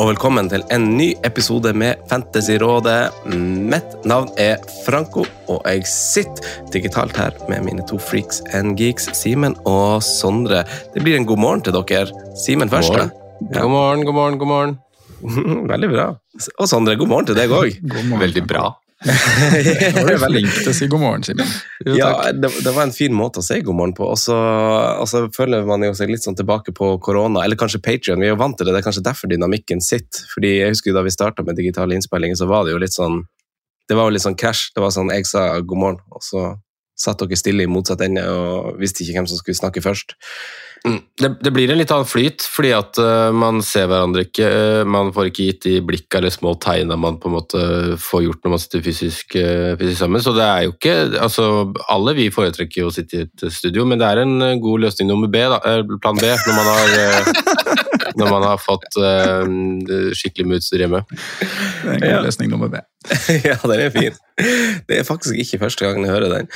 og velkommen til en ny episode med Fantasyrådet. Mitt navn er Franco, og jeg sitter digitalt her med mine to freaks and geeks, Simen og Sondre. Det blir en god morgen til dere. Simen først. da. Ja. God morgen, god morgen, god morgen. Veldig bra. Og Sondre, god morgen til deg òg. Veldig bra. Var du flink til å si god morgen, Simen? Ja, det, det var en fin måte å si god morgen på. Og så og så føler man jo seg litt sånn tilbake på korona, eller kanskje Patrion. Vi er jo vant til det, det er kanskje derfor dynamikken sitter. Fordi jeg husker jo Da vi starta med digitale innspillinger, så var det jo litt sånn Det var jo litt sånn krasj. Det var sånn jeg sa god morgen, og så satt dere stille i motsatt ende og visste ikke hvem som skulle snakke først. Mm. Det, det blir en litt annen flyt, fordi at uh, man ser hverandre ikke. Uh, man får ikke gitt de blikka eller små tegna man på en måte får gjort når man sitter fysisk, uh, fysisk sammen. Så det er jo ikke altså Alle vi foretrekker jo å sitte i et studio, men det er en god løsning nummer B, da, plan B, når man har, når man har fått skikkelig med utstyr hjemme. Det er en god løsning nummer B. ja, den er fin. Det er faktisk ikke første gangen jeg hører den.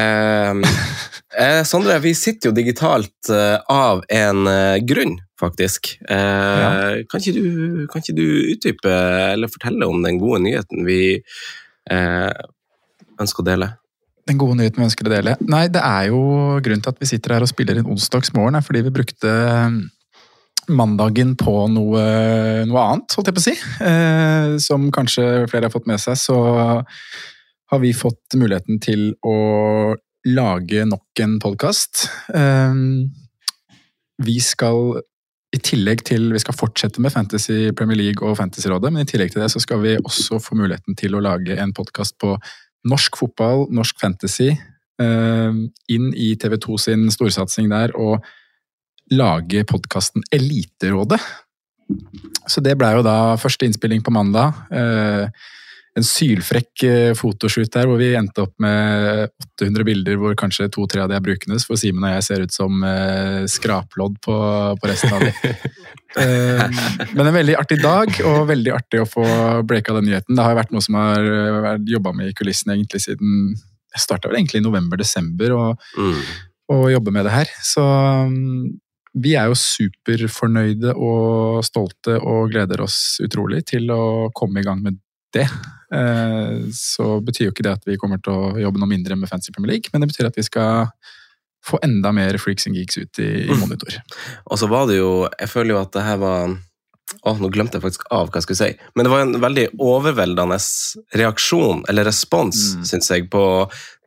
Ehm, eh, Sondre, vi sitter jo digitalt eh, av en eh, grunn, faktisk. Eh, kan, ikke du, kan ikke du utdype eller fortelle om den gode nyheten vi eh, ønsker å dele? Den gode nyheten vi ønsker å dele. Nei, det er jo grunnen til at vi sitter her og spiller inn onsdagsmorgen, er fordi vi brukte mandagen på noe, noe annet, holdt jeg på å si. Eh, som kanskje flere har fått med seg, så har vi fått muligheten til å lage nok en podkast. Eh, vi skal i tillegg til Vi skal fortsette med Fantasy Premier League og Fantasyrådet, men i tillegg til det så skal vi også få muligheten til å lage en podkast på norsk fotball, norsk fantasy, eh, inn i TV2 sin storsatsing der, og lage podkasten Eliterådet. Så det blei jo da første innspilling på mandag. Eh, en sylfrekk eh, fotoshoot der hvor vi endte opp med 800 bilder hvor kanskje to-tre av de er brukende, for Simen og jeg ser ut som eh, skraplodd på, på resten av de. Men en veldig artig dag, og veldig artig å få breaka den nyheten. Det har jo vært noe som har vært jobba med i kulissene egentlig siden Jeg starta vel egentlig i november-desember å Mm. å jobbe med det her. Så mm, vi er jo superfornøyde og stolte og gleder oss utrolig til å komme i gang med det. Eh, Så betyr jo ikke det at vi kommer til å jobbe noe mindre med Fancy Premier League, men det betyr at vi skal få enda mer freaks and geeks ut i, monitor. Og så var det jo Jeg føler jo at det her var Å, nå glemte jeg faktisk av hva jeg skulle si. Men det var en veldig overveldende reaksjon, eller respons, Mm. syns jeg, på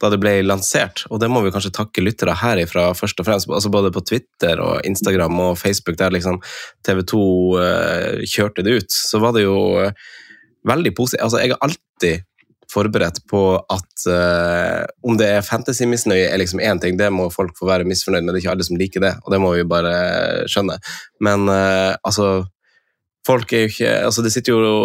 da det ble lansert. Og det må vi kanskje takke lyttere herifra først og fremst. Altså både på Twitter og Instagram og Facebook, der liksom TV 2 uh, kjørte det ut. Så var det jo uh, veldig positivt. Altså, jeg har alltid forberedt på at uh, om det er fantasy-misnøye, er liksom én ting. Det må folk få være misfornøyd med. Det er ikke alle som liker det, og det må vi bare skjønne. Men eh, altså Folk er jo ikke Altså, det sitter jo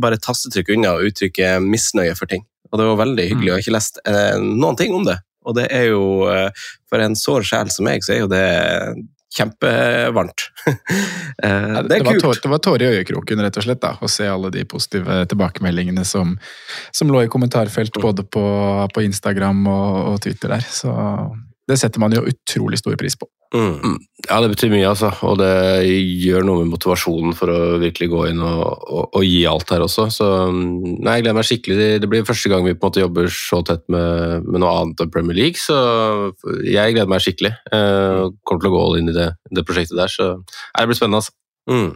bare et tastetrykk unna å uttrykke misnøye for ting. Og det var veldig hyggelig, og jeg har ikke lest eh, noen ting om det. Og det er jo eh, For en sår sjel som meg, så er jo det kjempevarmt. Eh, det er var, kult. tår, det var tårer i øyekroken, rett og slett, da, å se alle de positive tilbakemeldingene som, som lå i kommentarfelt både på, på Instagram og, og Twitter der. Så Det setter man jo utrolig stor pris på. Mm. Ja, det betyr mye, altså. Og det gjør noe med motivasjonen for å virkelig gå inn og, og, og gi alt her også. Så mm, nei, jeg gleder meg skikkelig. Det blir første gang vi på en måte jobber så tett med, med noe annet enn Premier League, så jeg gleder meg skikkelig. Jeg kommer til å gå all inn i det, det prosjektet der, så nei, det blir spennende, altså. Mm.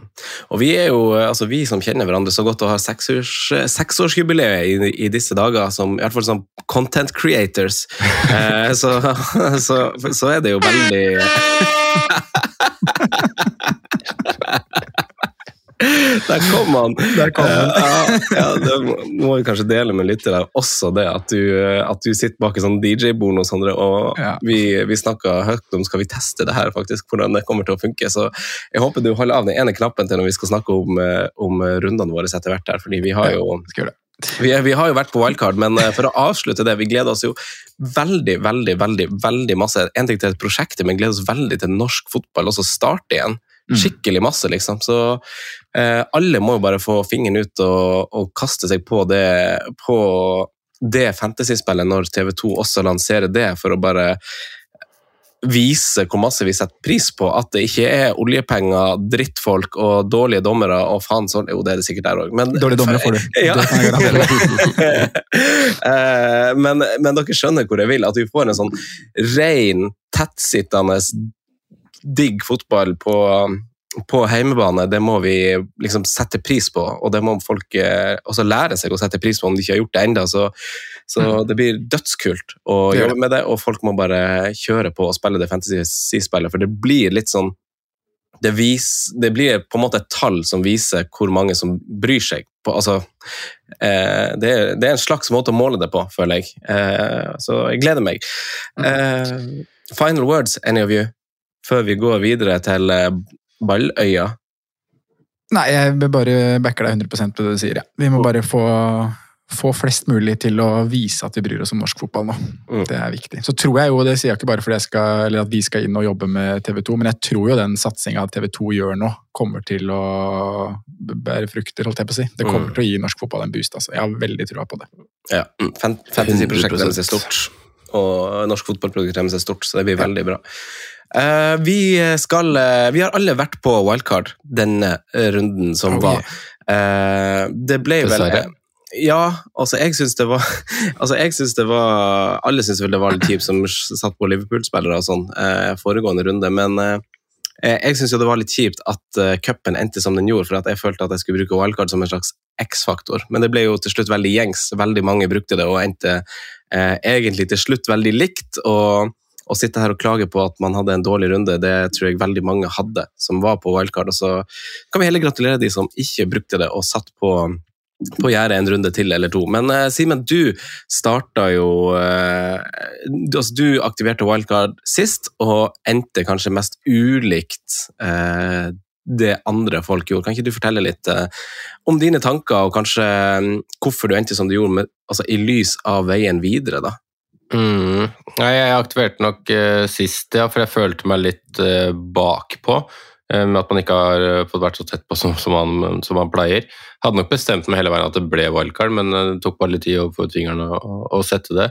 Og vi er jo, altså vi som kjenner hverandre så godt og har seksårs, seksårsjubileet i, i disse dager, som i hvert fall som content creators, eh, så, så, så er det jo veldig Der kom han! Der kom han. ja, ja, det må vi kanskje dele med lyttere også, det at du, at du sitter bak en sånn DJ-bord og sånn, og Ja. vi, vi snakka høyt om skal vi teste det her, faktisk, hvordan det kommer til å funke. Så jeg håper du holder av den ene knappen til når vi skal snakke om, eh, om rundene våre etter hvert her, fordi vi har jo vi, vi har jo vært på wildcard, men eh, for å avslutte det, vi gleder oss jo veldig, veldig, veldig veldig masse. En ting til et prosjekt, men gleder oss veldig til norsk fotball også starte igjen. Mm. Skikkelig masse, liksom. Så eh, alle må jo bare få fingeren ut og, og kaste seg på det, på det fantasyspillet når TV2 også lanserer det, for å bare vise hvor masse vi setter pris på at det ikke er oljepenger, drittfolk og dårlige dommere og faen sånn Jo, det er det sikkert der òg, men Dårlige dommere får du. Ja. Eh, men, men dere skjønner hvor jeg vil, at vi får en sånn ren, tettsittende, digg fotball på, på heimebane. Det må vi liksom sette pris på, og det må folk eh, også lære seg å sette pris på om de ikke har gjort det ennå. Så, så det blir dødskult å jobbe med det, og folk må bare kjøre på og spille det fantasy-spillet, for det blir litt sånn det, vis, det blir på en måte et tall som viser hvor mange som bryr seg. På, altså, eh, det, er, det er en slags måte å måle det på, føler jeg. Eh, så jeg gleder meg. Eh, final words, any of you, før vi går videre til eh, Balløya. Nei, jeg vil bare backer deg 100 på det du sier. Ja. Vi må bare få, få flest mulig til å vise at vi bryr oss om norsk fotball nå. Mm. Det er viktig. Så tror jeg jo, det sier jeg ikke bare fordi jeg skal, eller at vi skal inn og jobbe med TV 2, men jeg tror jo den satsinga TV 2 gjør nå, kommer til å bære frukter, holdt jeg på å si. Det kommer Mm. til å gi norsk fotball en boost. altså. Jeg har veldig trua på det. Ja, fan- Fantasy-prosjektet 100%. deres er stort, og norsk fotballprodukt deres er stort, så det blir veldig bra. Eh, vi, skal, eh, vi har alle vært på wildcard denne eh, runden som var. Det ble vel Ja, altså jeg syns det var altså jeg synes det var Alle syns vel det var litt kjipt som satt på Liverpool-spillere og sånn eh, foregående runde, men eh, jeg syns jo det var litt kjipt at eh, cupen endte som den gjorde, for at jeg følte at jeg skulle bruke wildcard som en slags X-faktor. Men det ble jo til slutt veldig gjengs. Veldig mange brukte det, og endte eh, egentlig til slutt veldig likt. Og å sitte her og klage på at man hadde en dårlig runde, det tror jeg veldig mange hadde som var på wildcard. Og så kan vi heller gratulere de som ikke brukte det og satt på på gjerdet en runde til eller to. Men eh, Simen, du starta jo eh, du, altså, du aktiverte wildcard sist, og endte kanskje mest ulikt eh, det andre folk gjorde. Kan ikke du fortelle litt eh, om dine tanker, og kanskje mm, hvorfor du endte som du gjorde, med, altså, i lys av veien videre, da? Mm. Nei, jeg aktiverte nok uh, sist, ja, for jeg følte meg litt uh, bakpå. eh, Med at man ikke har fått vært så tett på som, som, man, som man pleier. Hadde nok bestemt meg hele veien at det ble wildcard, men det tok bare litt tid å få fingrene og, og sette det.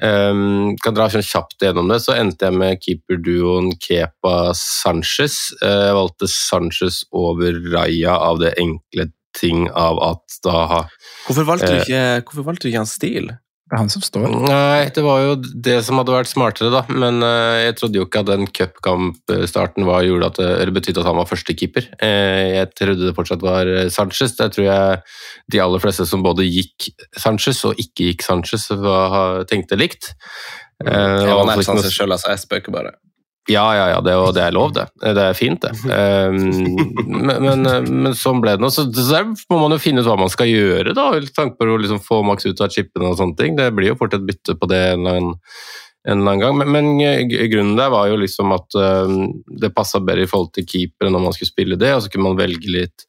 Um, kan dra sånn kjapt gjennom det, så endte jeg med keeperduoen Kepa Sanchez. Jeg valgte Sanchez over Raja av det enkle ting av at da Hvorfor valgte du ikke, hvorfor valgte du ikke hans stil? Det er han som står. Nei, det var jo det som hadde vært smartere, da. Men eh, jeg trodde jo ikke at den cupkampstarten var- gjorde at det, betydde at han var førstekeeper. Uh, jeg trodde det fortsatt var eh, Sanchez. Der tror jeg de aller fleste som både gikk Sanchez og ikke gikk Sanchez, var, tenkte likt. Eh, Jeg var nesten nær liksom- sjøl, altså. Jeg spøker bare. Ja, ja, ja, det, og det er lov, det. Det er fint, det. Um, men, men, men sånn ble det nå. Så, der må man jo finne ut hva man skal gjøre, da. i tanke på å liksom få maks ut av chipene og sånne ting. Det blir jo fort et bytte på det en eller annen, en annen gang. Men, men grunnen der var jo liksom at det passa bedre i forhold til keeperen når man skulle spille det, og så kunne man velge litt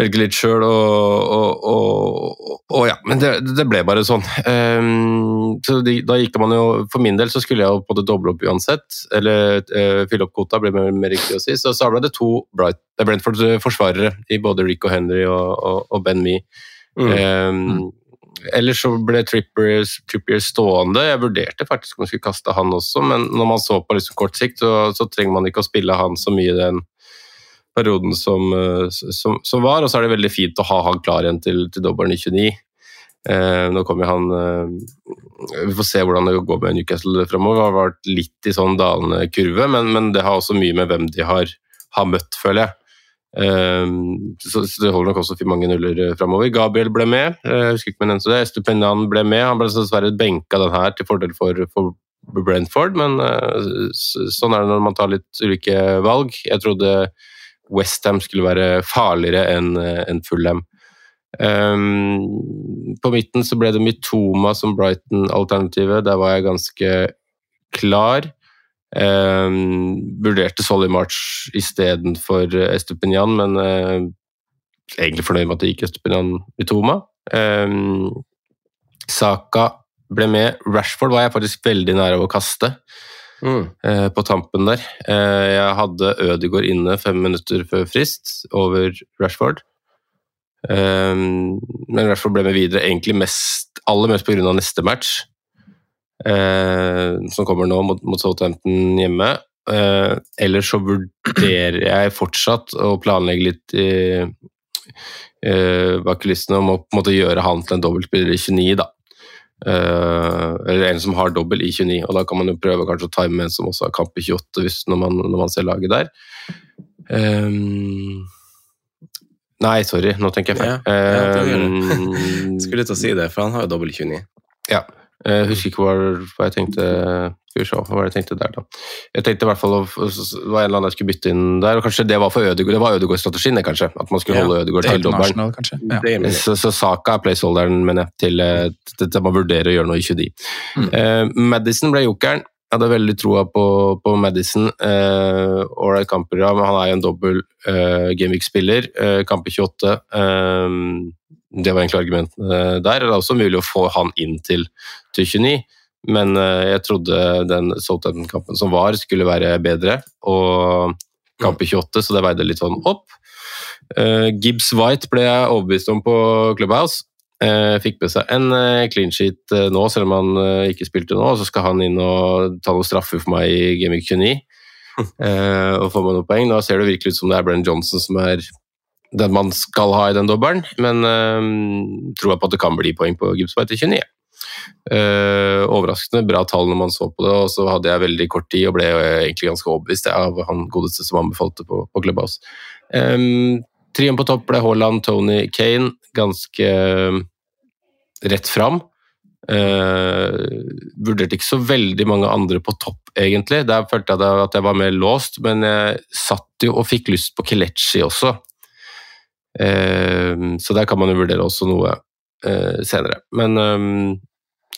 velge litt sjøl, og, og, og, og ja. Men det, det ble bare sånn. Um, så de, da gikk man jo For min del så skulle jeg jo på en måte doble opp uansett, eller uh, fylle opp kvota, ble mer, mer riktig å si. Så, så ble det to Bright, det er Brentford-forsvarere i både Rico Henry og Ben Mee. Mm. Um, ellers så ble Trippier, Trippier stående. Jeg vurderte faktisk om jeg skulle kaste han også, men når man så på liksom kort sikt, så, så trenger man ikke å spille han så mye den perioden som, eh, som, som var, og så er det veldig fint å ha han klar igjen til, til dobbelen i 29. Eh, nå kommer han eh, Vi får se hvordan det går med Newcastle framover. Det har vært litt i sånn dalende kurve, men, men, det har også mye med hvem de har, har møtt, føler jeg. Eh, så, så, det holder nok også for mange nuller fremover. framover. Gabriel ble med, eh, jeg husker ikke om jeg det. Stupendian ble med. Han ble dessverre benka den her til fordel for, for Brentford, men sånn er det når man tar litt ulike valg. Jeg trodde Westham skulle være farligere enn en Fulham. Um, på midten så ble det Mitoma som Brighton-alternativet. Der var jeg ganske klar. Um, vurderte Solly March istedenfor Estupinian, men uh, egentlig fornøyd med at det gikk Estupinian Mitoma. Um, Saka ble med. Rashford var jeg faktisk veldig nære av å kaste. Mm. Uh, på tampen der. Uh, jeg hadde Ødegaard inne fem minutter før frist over Rashford. Um, men Rashford ble med videre egentlig mest, aller mest pga. neste match, uh, som kommer nå mot, mot Southampton hjemme. Ellers så vurderer jeg fortsatt å planlegge litt i, bak kulissene om å på en måte gjøre han til en dobbeltspiller i 29, da. Uh, eller en som har dobbel i 29, og da kan man jo prøve kanskje å time en som også har kamp i 28, hvis, når, man, når man ser laget der. Um, Nei, sorry, nå tenker jeg feil. Ja, ja, um, Skulle til å si det, for han har jo dobbel 29. Ja. Jeg husker ikke hva, hva, jeg tenkte Skal vi se, hva var det jeg tenkte der, da. Jeg tenkte i hvert fall det var en eller annen jeg skulle bytte inn der, og kanskje det var for Ødegård, Det var Ødegård-strategien, kanskje. At man skulle ja, holde Ødegård til dobbelen. Ja. Så, så Saka er placeholderen, mener jeg, til, til, til man vurderer å gjøre noe i 29. Mm. Uh, Madison ble jokeren. Jeg hadde veldig troa på, på Madison. Ålreit uh, kampprogram. Han er jo en dobbel uh, Gameweek-spiller. Uh, kamp i 28. Uh, det var egentlig argumentene der. Det er også mulig å få han inn til, til 29, men uh, jeg trodde den Southampton-kampen som var, skulle være bedre. Og kamp i 28, så det veide litt sånn opp. Gibbs White ble jeg overbevist om på Clubhouse. Eh, fikk med seg en eh, clean sheet eh, nå, selv om han ikke spilte nå. Så skal han inn og ta noen straffer for meg i Gaming 29 og få meg noen poeng. Da ser det virkelig ut som det er Brenn Johnson som er den man skal ha i den dobbelen, men uh, tror jeg på at det kan bli poeng på Gibbs White i 29. Uh, overraskende bra tall når man så på det, og så hadde jeg veldig kort tid og ble egentlig ganske overbevist av han godeste som anbefalte på, på Clubhouse. Um, Trioen på topp ble Haaland, Tony, Kane. Ganske rett fram. Uh, vurderte ikke så veldig mange andre på topp, egentlig. Der følte jeg at jeg var mer låst, men jeg satt jo og fikk lyst på Kelechi også. Så der kan man jo vurdere også noe senere. Men um,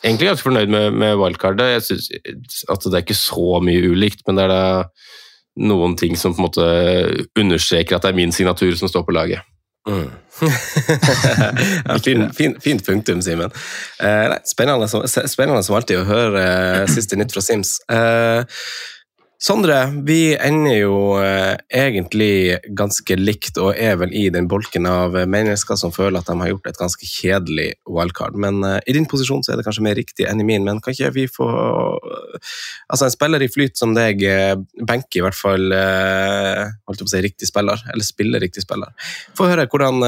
egentlig ganske fornøyd med, med wildcardet. Jeg synes at det er ikke så mye ulikt, men det er da noen ting som på en måte understreker at det er min signatur som står på laget. Mm. fint fin, fin punktum, Simen. Eh, spennende, spennende, som alltid å høre eh, siste nytt fra Sims. Eh, Sondre, vi ender jo eh, egentlig ganske likt og er vel i den bolken av mennesker som føler at de har gjort et ganske kjedelig wildcard. Men eh, i din posisjon så er det kanskje mer riktig enn i min. Men kan ikke vi få Altså, en spiller i flyt som deg eh, benker i hvert fall holdt på å si riktig spiller, eller spiller riktig spiller. Få høre hvordan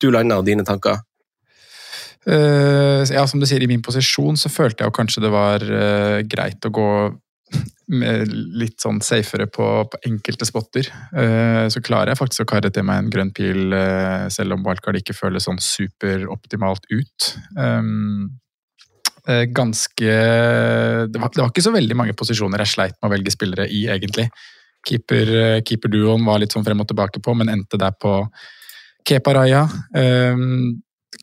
du landa og dine tanker. Uh, ja, som du sier, i min posisjon så følte jeg jo kanskje det var uh, greit å gå litt sånn safere på, på enkelte spotter. Uh, så klarer jeg faktisk å karre til meg en grønn pil, uh, selv om wildcard ikke føles sånn superoptimalt ut. Uh, ganske det var, det var, ikke så veldig mange posisjoner jeg sleit med å velge spillere i, egentlig. Keeper, keeperduoen var litt sånn frem og tilbake på, men endte der på Kepa Raja.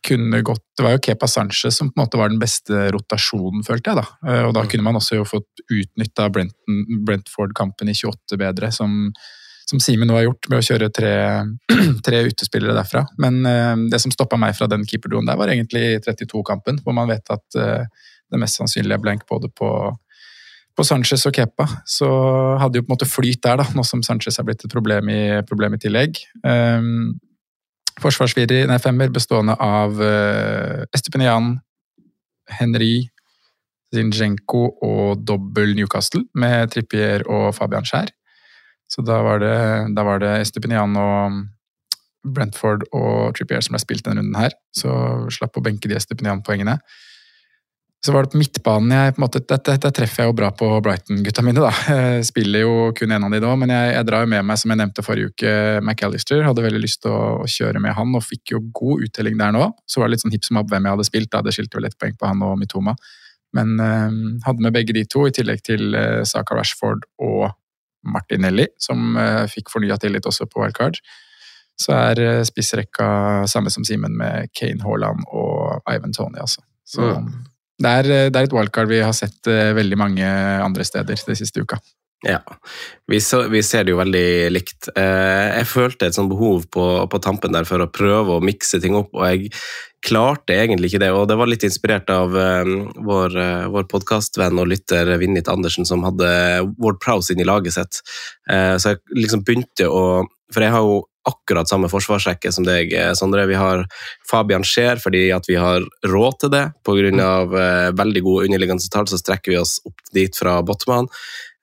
Kunne gått Det var jo Kepa Sanchez som på en måte var den beste rotasjonen, følte jeg. da. Eh, og da mm. kunne man også jo fått utnytta Brentford-kampen i 28 bedre, som, som Simen nå har gjort med å kjøre tre, tre utespillere derfra. Men uh, det som stoppa meg fra den keeperduoen der, var egentlig 32-kampen, hvor man vet at uh, det mest sannsynlig er blank både på på Sanchez og Kepa, så hadde jo på en måte flyt der, da, nå som Sanchez er blitt et problem i, problem i tillegg. Um, forsvarsfemmer bestående av uh, Estepinian, Henry, Zinchenko og dobbel Newcastle med Trippier og Fabian Skjær. Så da var det, da var det Estepinian og Brentford og Trippier som ble spilt denne runden her. Så slapp å benke de Estepinian-poengene. Så var det på midtbanen jeg på en måte, Dette, dette treffer jeg jo bra på Brighton-gutta mine, da. Jeg spiller jo kun en av de da, men jeg, jeg drar jo med meg, som jeg nevnte forrige uke, McAllister. Hadde veldig lyst til å, å kjøre med han, og fikk jo god uttelling der nå. Så var det litt sånn hipp som happ hvem jeg hadde spilt, da. Det skilte jo lett poeng på han og Mitoma. Men øh, hadde med begge de to, i tillegg til øh, Saka Rashford og Martinelli, som øh, fikk fornya tillit også på wildcard. Så er øh, spissrekka samme som Simen, med Kane Haaland og Ivan Tony, altså. Så det, er, eh, det er et wildcard vi har sett eh, veldig mange andre steder de siste uka. Ja, vi, så, vi ser det jo veldig likt. Eh, jeg følte et sånt behov på, på tampen der for å prøve å mikse ting opp, og jeg klarte egentlig ikke det. Og det var litt inspirert av vår, vår podkastvenn og lytter Vinnit Andersen, som hadde Ward Prowse inn i laget sitt. Så jeg liksom begynte å For jeg har jo akkurat samme forsvarsrekke som deg, eh, Sondre. Vi har Fabian Scheer fordi at vi har råd til det. Pga. Eh, veldig gode underliggende tall så strekker vi oss opp dit fra Botman.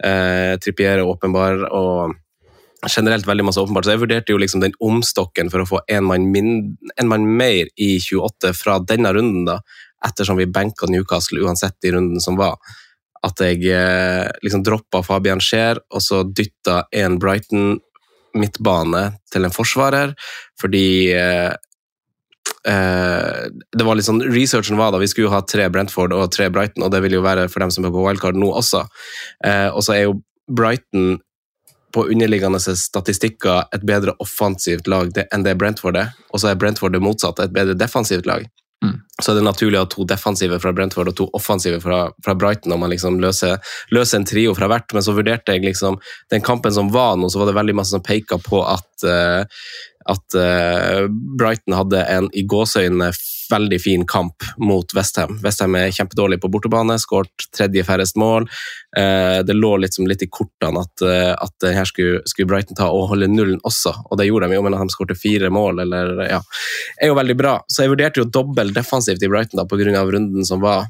Eh, Trippier er åpenbar, og generelt veldig masse åpenbart. Så jeg vurderte jo liksom den omstokken for å få en mann, mann mer i 28 fra denne runden, da, ettersom vi benka Newcastle uansett i runden som var. At jeg eh, liksom droppa Fabian Scheer, og så dytta en Brighton midtbane til en forsvarer, fordi eh, eh, det var litt sånn, Researchen var da vi skulle ha tre Brentford og tre Brighton, og det vil jo være for dem som er på wildcard nå også. Eh, og så er jo Brighton på underliggende statistikker et bedre offensivt lag enn det Brentford er, og så er Brentford det motsatte, et bedre defensivt lag. Så er det naturlig å ha to defensive fra Brentford og to offensive fra, fra Brighton, om man liksom løser, løser en trio fra hvert. Men så vurderte jeg liksom den kampen som var nå, så var det veldig masse som peka på at eh, at eh, Brighton hadde en i gåseøynene veldig fin kamp mot Westham. Westham er kjempedårlig på bortebane, skåret tredje færrest mål. Eh, det lå liksom litt i kortene at, eh, at her skulle, skulle, Brighton ta og holde nullen også, og det gjorde de jo, men at de skåret fire mål, eller ja, er jo veldig bra. Så jeg vurderte jo dobbelt defensivt i Brighton da, pga. runden som var,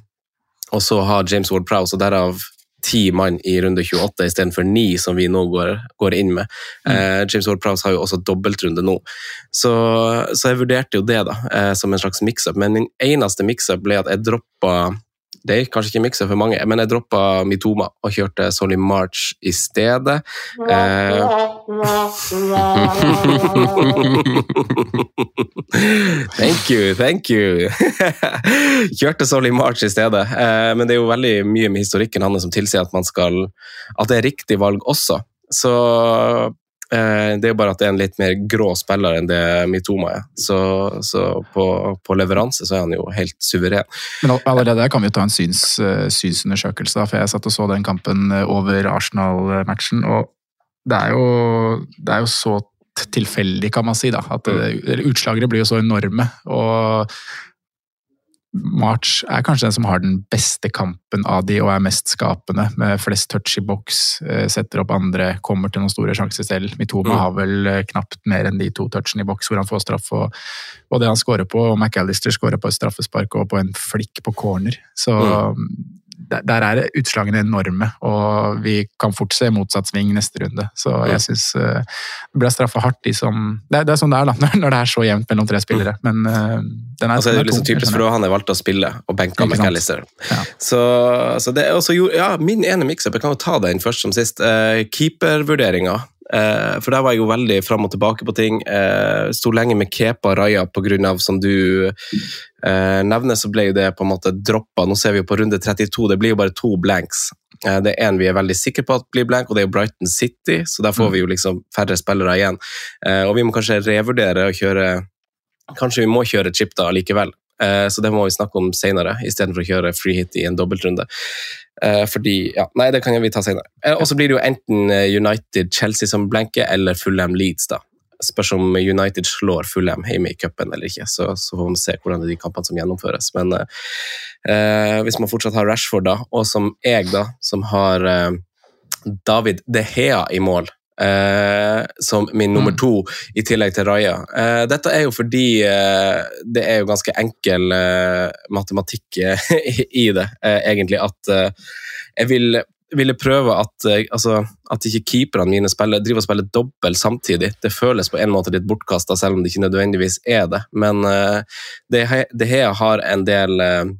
og så har James Ward Prowse, og derav ti mann i runde 28 istedenfor ni, som vi nå går, går inn med. Mm. Eh, James Ward-Prowse har jo også dobbeltrunde nå. Så, så, jeg vurderte jo det da, eh, som en slags mix-up, men den eneste mix-up ble at jeg droppa det er kanskje ikke mix-up for mange, men jeg droppa Mitoma og kjørte Solly March i stedet. Eh, thank you, thank you. kjørte Solly March i stedet, eh, men det er jo veldig mye med historikken hans som tilsier at man skal at det er riktig valg også. Så Eh, det er jo bare at det er en litt mer grå spiller enn det Mitoma er. Så, så på, på, leveranse så er han jo helt suveren. Men allerede der kan vi jo ta en syns, eh, synsundersøkelse, for jeg satt og så den kampen over Arsenal-matchen. og det er, jo, det er jo så tilfeldig, kan man si. da, at det, Utslagene blir jo så enorme. og March er kanskje den som har den beste kampen av de og er mest skapende, med flest touch i boks, eh, setter opp andre, kommer til noen store sjanser selv. Mitoma mm. har vel eh, knapt mer enn de to touchene i boks hvor han får straff, og, og det han scorer på. Og McAllister scorer på et straffespark og på en flikk på corner. Så mm der er utslagene enorme, og vi kan fort se motsatt sving neste runde. Så jeg syns uh, det ble straffa hardt, de som det, det, er sånn det er, da, når det er så jevnt mellom tre spillere. Men uh, den er, altså, det er liksom typisk for han er valgt å spille, og benka McAllister. Ja. Så, så, det er også ja, min ene mix-up, jeg kan jo ta den først som sist. Uh, Keepervurderinga. Uh, for der var jeg jo veldig fram og tilbake på ting. Eh, Sto lenge med Kepa Raja pga. som du uh, nevner, så ble jo det på en måte droppa. Nå ser vi jo på runde 32, det blir jo bare to blanks. Uh, det er én vi er veldig sikre på at blir blank, og det er jo Brighton City, så der får vi jo liksom færre spillere igjen. og vi må kanskje revurdere å kjøre Kanskje vi må kjøre chip da likevel. Så det må vi snakke om senere, istedenfor å kjøre free hit i en dobbeltrunde. Eh, fordi ja, Nei, det kan vi ta senere. Eh, og så blir det jo enten eh, United-Chelsea som blenker, eller Fulham Leeds, da. Spørs om United slår Fulham hjemme i cupen eller ikke. Så, så får vi se hvordan det er de kampene som gjennomføres. Men eh, hvis man fortsatt har Rashford, da, og som jeg, da, som har eh, David De Hea i mål som min nummer to, i tillegg til Raja. Eh, dette er jo fordi eh, det er jo ganske enkel eh, matematikk eh, i det, eh, egentlig. At eh, jeg vil, ville prøve at, eh, altså, at ikke keeperne mine spiller, driver og spiller dobbelt samtidig. Det føles på en måte litt bortkasta, selv om det ikke nødvendigvis er det. Men eh, det, det her har en del eh,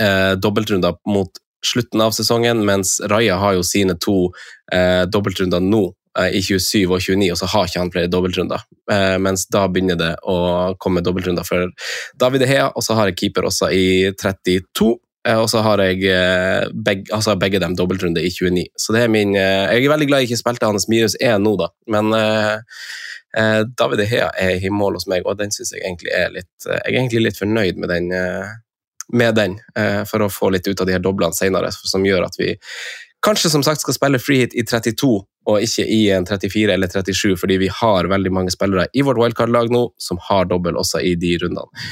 eh, dobbeltrunder mot slutten av sesongen, mens Raja har jo sine to eh, dobbeltrunder nå, eh, i 27 og 29, og så har ikke han flere dobbeltrunder. Eh, mens da begynner det å komme dobbeltrunder for David Hea, og så har jeg keeper også i 32. eh, Og så har jeg eh, begge, altså begge dem dobbeltrunde i 29. Så det er min eh, Jeg er veldig glad jeg ikke spilte hans minus 1 nå, da. Men eh, eh, David Hea er i mål hos meg, og den syns jeg egentlig er litt eh, Jeg er egentlig litt fornøyd med den, eh, med den eh, for å få litt ut av de her doblene senere, som gjør at vi kanskje som sagt skal spille free hit i 32 og ikke i en 34 eller 37, fordi vi har veldig mange spillere i vårt wildcard-lag nå som har dobbel også i de rundene.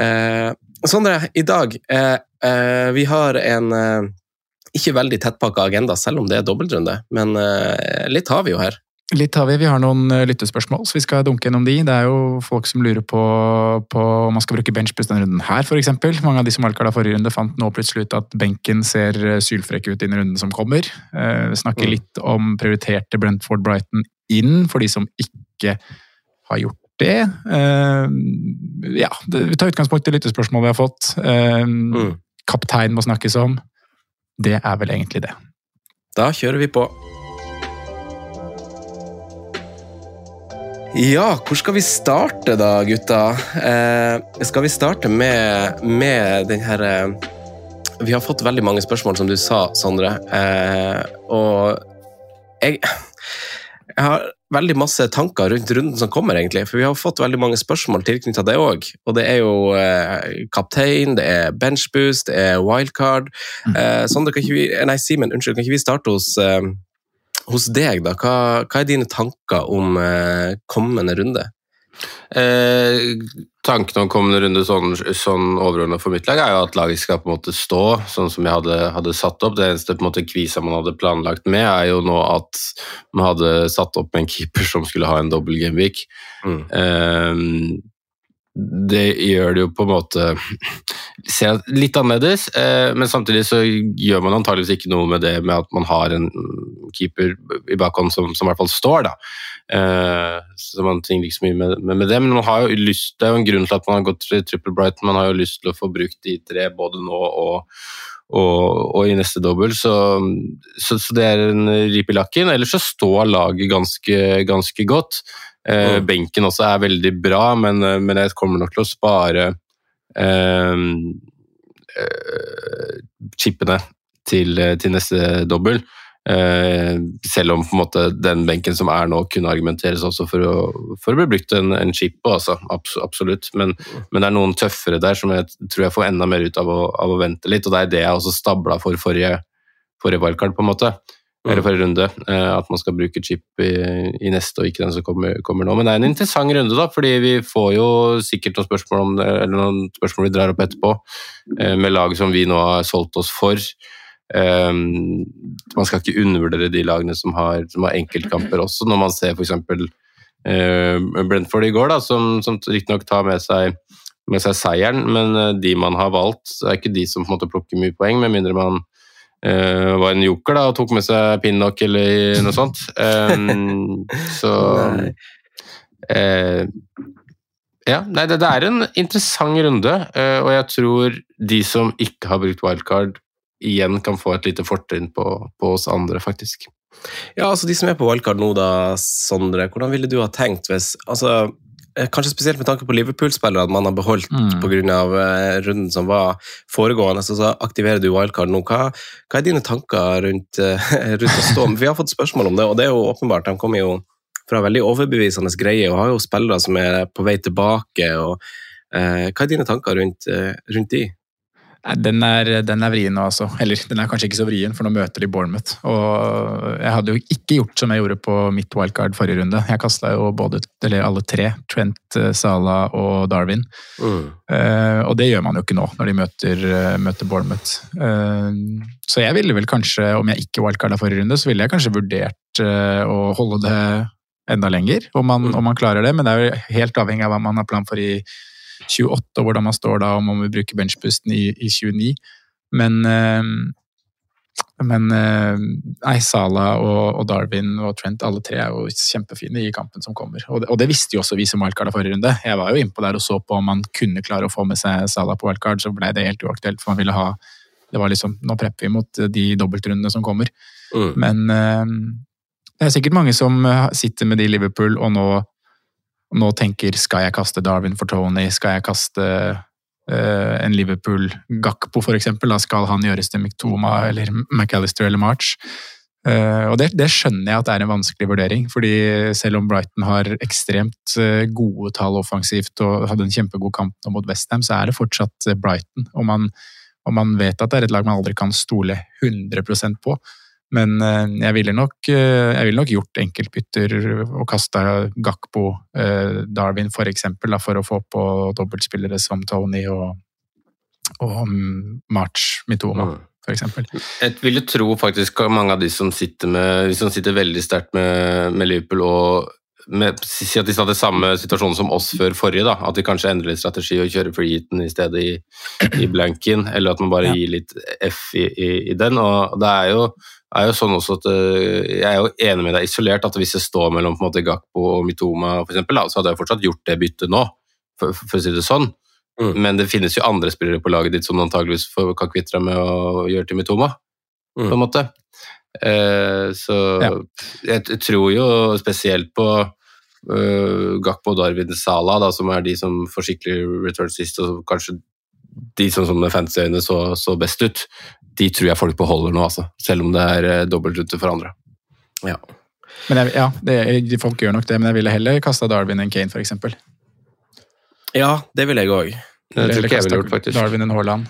Eh, Sondre, i dag eh, eh, Vi har en eh, ikke veldig tettpakka agenda, selv om det er dobbeltrunde, men eh, litt har vi jo her. Litt har vi. Vi har noen eh, lyttespørsmål, så vi skal dunke gjennom de. Det er jo folk som lurer på, på om man skal bruke benchpress denne runden her, f.eks. Mange av de som valgkarta forrige runde, fant nå plutselig ut at benken ser eh, sylfrekk ut i den runden som kommer. Eh, Vi snakker Mm. litt om prioriterte Brentford Brighton inn, for de som ikke har gjort det. Eh, Ja, det, vi tar utgangspunkt i lyttespørsmål vi har fått. Eh, Mm. Kaptein må snakkes om. Det er vel egentlig det. Da kjører vi på. Ja, hvor skal vi starte da, gutta? Eh, skal vi starte med, med den herre eh, Vi har fått veldig mange spørsmål, som du sa, Sondre. Eh, og jeg, jeg har veldig masse tanker rundt runden som kommer, egentlig. For vi har fått veldig mange spørsmål tilknyttet det òg. Og det er jo eh, kaptein, det er benchboost, det er wildcard. Eh, Sondre, kan ikke vi, nei, Simen, unnskyld, kan ikke vi starte hos, hos deg, da? Hva, hva er dine tanker om eh, kommende runde? Eh, tanken om kommende runde sånn, sånn overordnet for mitt lag er jo at laget skal på en måte stå sånn som jeg hadde, hadde satt opp. Det eneste på en måte kvisa man hadde planlagt med, er jo nå at man hadde satt opp med en keeper som skulle ha en dobbel gameweek. Mm. Eh, det gjør det jo på en måte litt annerledes, eh, men samtidig så gjør man antageligvis ikke noe med det med at man har en keeper i bakhånd som, som i hvert fall står, da. Eh, så man tenker ikke så mye med, med, det, men man har jo lyst, det er jo en grunn til at man har gått til Triple Brighton. Man har jo lyst til å få brukt de tre både nå og, og, og i neste dobbel, så, så, så det er en rip i lakken. Ellers så står laget ganske, ganske godt. Eh, Mm. Benken også er veldig bra, men, eh, men jeg kommer nok til å spare eh, eh, chipene til, til neste dobbel. Eh, selv om måte den benken som er nå, kunne argumenteres også for å, for å bli brukt en, en chip på. Altså. Abs absolutt. Men, men det er noen tøffere der som jeg tror jeg får enda mer ut av å, av å vente litt. Og det er det jeg også stabla for forrige, forrige wildcard, på en måte. Eller forrige runde. eh, At man skal bruke chip i, i neste og ikke den som kommer, kommer nå. Men det er en interessant runde, da, fordi vi får jo sikkert noen spørsmål om det, eller noen spørsmål vi drar opp etterpå, eh, med lag som vi nå har solgt oss for. Um, man skal ikke undervurdere de lagene som har, som har enkeltkamper også, når man ser f.eks. Uh, Brentford i går, da, som, som riktignok tar med seg, med seg seieren, men eh, de man har valgt, er ikke de som på en måte plukker mye poeng, med mindre man eh, var en joker da, og tok med seg Pinnock eller noe sånt. Um, så eh, ja, nei, det, det er en interessant runde, uh, og jeg tror de som ikke har brukt wildcard, igjen kan få et lite fortrinn på, på oss andre, faktisk. Ja, altså De som er på wildcard nå, da, Sondre, hvordan ville du ha tenkt hvis altså, Kanskje spesielt med tanke på Liverpool-spillere, at man har beholdt Mm. på pga. Uh, runden som var foregående. Så, så aktiverer du wildcard nå. Hva, hva er dine tanker rundt, eh, rundt å stå? med? Vi har fått spørsmål om det, og det er jo åpenbart. De kommer jo fra veldig overbevisende greier og har jo spillere som er på vei tilbake. og eh, Hva er dine tanker rundt, eh, rundt de? Den er, den er vrien nå, altså. Eller den er kanskje ikke så vrien, for nå møter de Bournemouth. Og jeg hadde jo ikke gjort som jeg gjorde på mitt wildcard forrige runde. Jeg kasta jo både, alle tre. Trent, Sala Salah og Darwin. Eh, og det gjør man jo ikke nå, når de møter, eh, møter Bournemouth. Uh, så jeg ville vel kanskje, om jeg ikke wildcarda forrige runde, så ville jeg kanskje vurdert uh, å holde det enda lenger, om man, om man klarer det. Men det er jo helt avhengig av hva man har plan for i 28, og hvordan man står da, om man vil bruke benchpusten i, i 29. Men, eh, men eh, nei, Salah og, og Darwin og Trent, alle tre er jo kjempefine i kampen som kommer. Og det, og det visste jo også vi som wildcarda forrige runde. Jeg var jo innpå der og så på om man kunne klare å få med seg Salah på wildcard, så ble det helt uaktuelt, for man ville ha det var liksom, Nå prepper vi mot de dobbeltrundene som kommer. Mm. Men eh, det er sikkert mange som sitter med de Liverpool og nå, nå tenker skal jeg kaste Darwin for Tony, skal jeg kaste uh, en Liverpool Gakpo eksempel, da skal han gjøres til Miktoma eller McAllister eller March. Uh, og det, det skjønner jeg at det er en vanskelig vurdering, fordi selv om Brighton har ekstremt eh, gode tall offensivt og hadde en kjempegod kamp nå mot Westham, så er det fortsatt Brighton. Og man, og man vet at det er et lag man aldri kan stole 100 på. Men eh, jeg ville nok, eh, jeg ville nok gjort enkeltbytter og kasta Gakpo, eh, Darwin for eksempel, for å få på dobbeltspillere som Tony og, og mm, March Mitoma, Mm. for eksempel. Jeg ville tro faktisk at mange av de som sitter, med, de som sitter veldig sterkt med, med Liverpool og med, Si at de hadde samme situasjon som oss før forrige, da. at de kanskje endrer litt strategi og kjører freeheaten i stedet i, i blanken, eller at man bare Ja. gir litt F i, i, i den. og det er jo, er jo sånn også at øh, Jeg er jo enig med deg isolert at hvis det står mellom på en måte Gakpo og Mitoma, for eksempel, da, så hadde jeg fortsatt gjort det byttet nå, for, for å si det sånn. Mm. Men det finnes jo andre spillere på laget ditt som du antageligvis kan kvitte deg med å gjøre til Mitoma Mm. på en måte. Eh, så Ja. jeg, jeg tror jo spesielt på eh, Gakpo Darwin Sala, da, som er de som får skikkelig return sist, og kanskje de som, som med fancy-øyne så, så best ut, de tror jeg folk beholder nå, altså. Selv om det er uh, dobbeltrute for andre. Ja. Men jeg, ja, det, folk gjør nok det, men jeg ville heller kasta Darwin enn Kane, eksempel. ja, det ville jeg òg. Det tror ikke jeg ville gjort, faktisk. Darwin enn Haaland.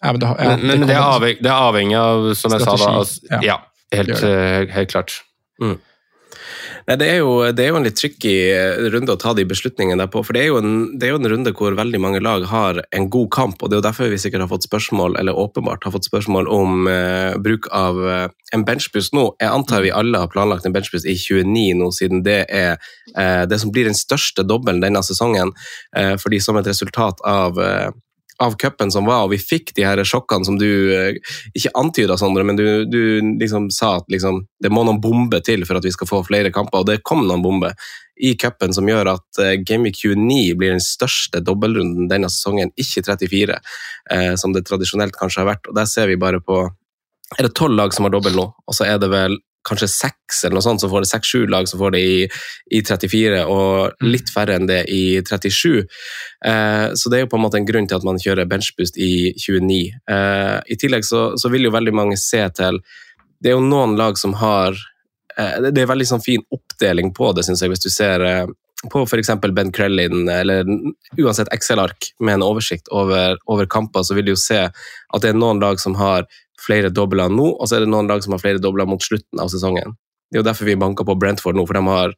Ja, men det, ja, men men det, er avhengig, det er avhengig av, som jeg sa da altså, ja. Ja, helt, eh, helt klart. Nei, det er, jo, det er jo en litt tricky eh, runde å ta de beslutningene der på. For det er, en, det er jo en runde hvor veldig mange lag har en god kamp, og det er jo derfor vi sikkert har fått spørsmål, eller åpenbart har fått spørsmål om eh, bruk av eh, en benchboost nå. Jeg antar vi alle har planlagt en benchboost i 29 nå, siden det er eh, det som blir den største dobbelen denne sesongen. Eh, fordi som et resultat av eh, av cupen som var, og vi fikk de her sjokkene som du eh, ikke antyda, Sondre, men du, du liksom sa at liksom, det må noen bombe til for at vi skal få flere kamper, og det kom noen bomber i cupen som gjør at uh, Gameweek 29 blir den største dobbeltrunden denne sesongen, ikke 34, eh, som det tradisjonelt kanskje har vært. Og der ser vi bare på Er det tolv lag som har dobbel nå, og så er det vel kanskje seks eller noe sånt, så får det seks-sju lag så får det i, i 34, og litt færre enn det i 37. Eh, så det er jo på en måte en grunn til at man kjører benchboost i 29. Eh, I tillegg så, så vil jo veldig mange se til Det er jo noen lag som har eh, Det det er veldig sånn fin oppdeling på det, syns jeg, hvis du ser eh, på f.eks. Ben Krellin, eller uansett Excel-ark med en oversikt over, over kamper, så vil du jo se at det er noen lag som har flere dobler nå, og så er det noen lag som har flere dobler mot slutten av sesongen. Det er jo derfor vi banker på Brentford nå, for de har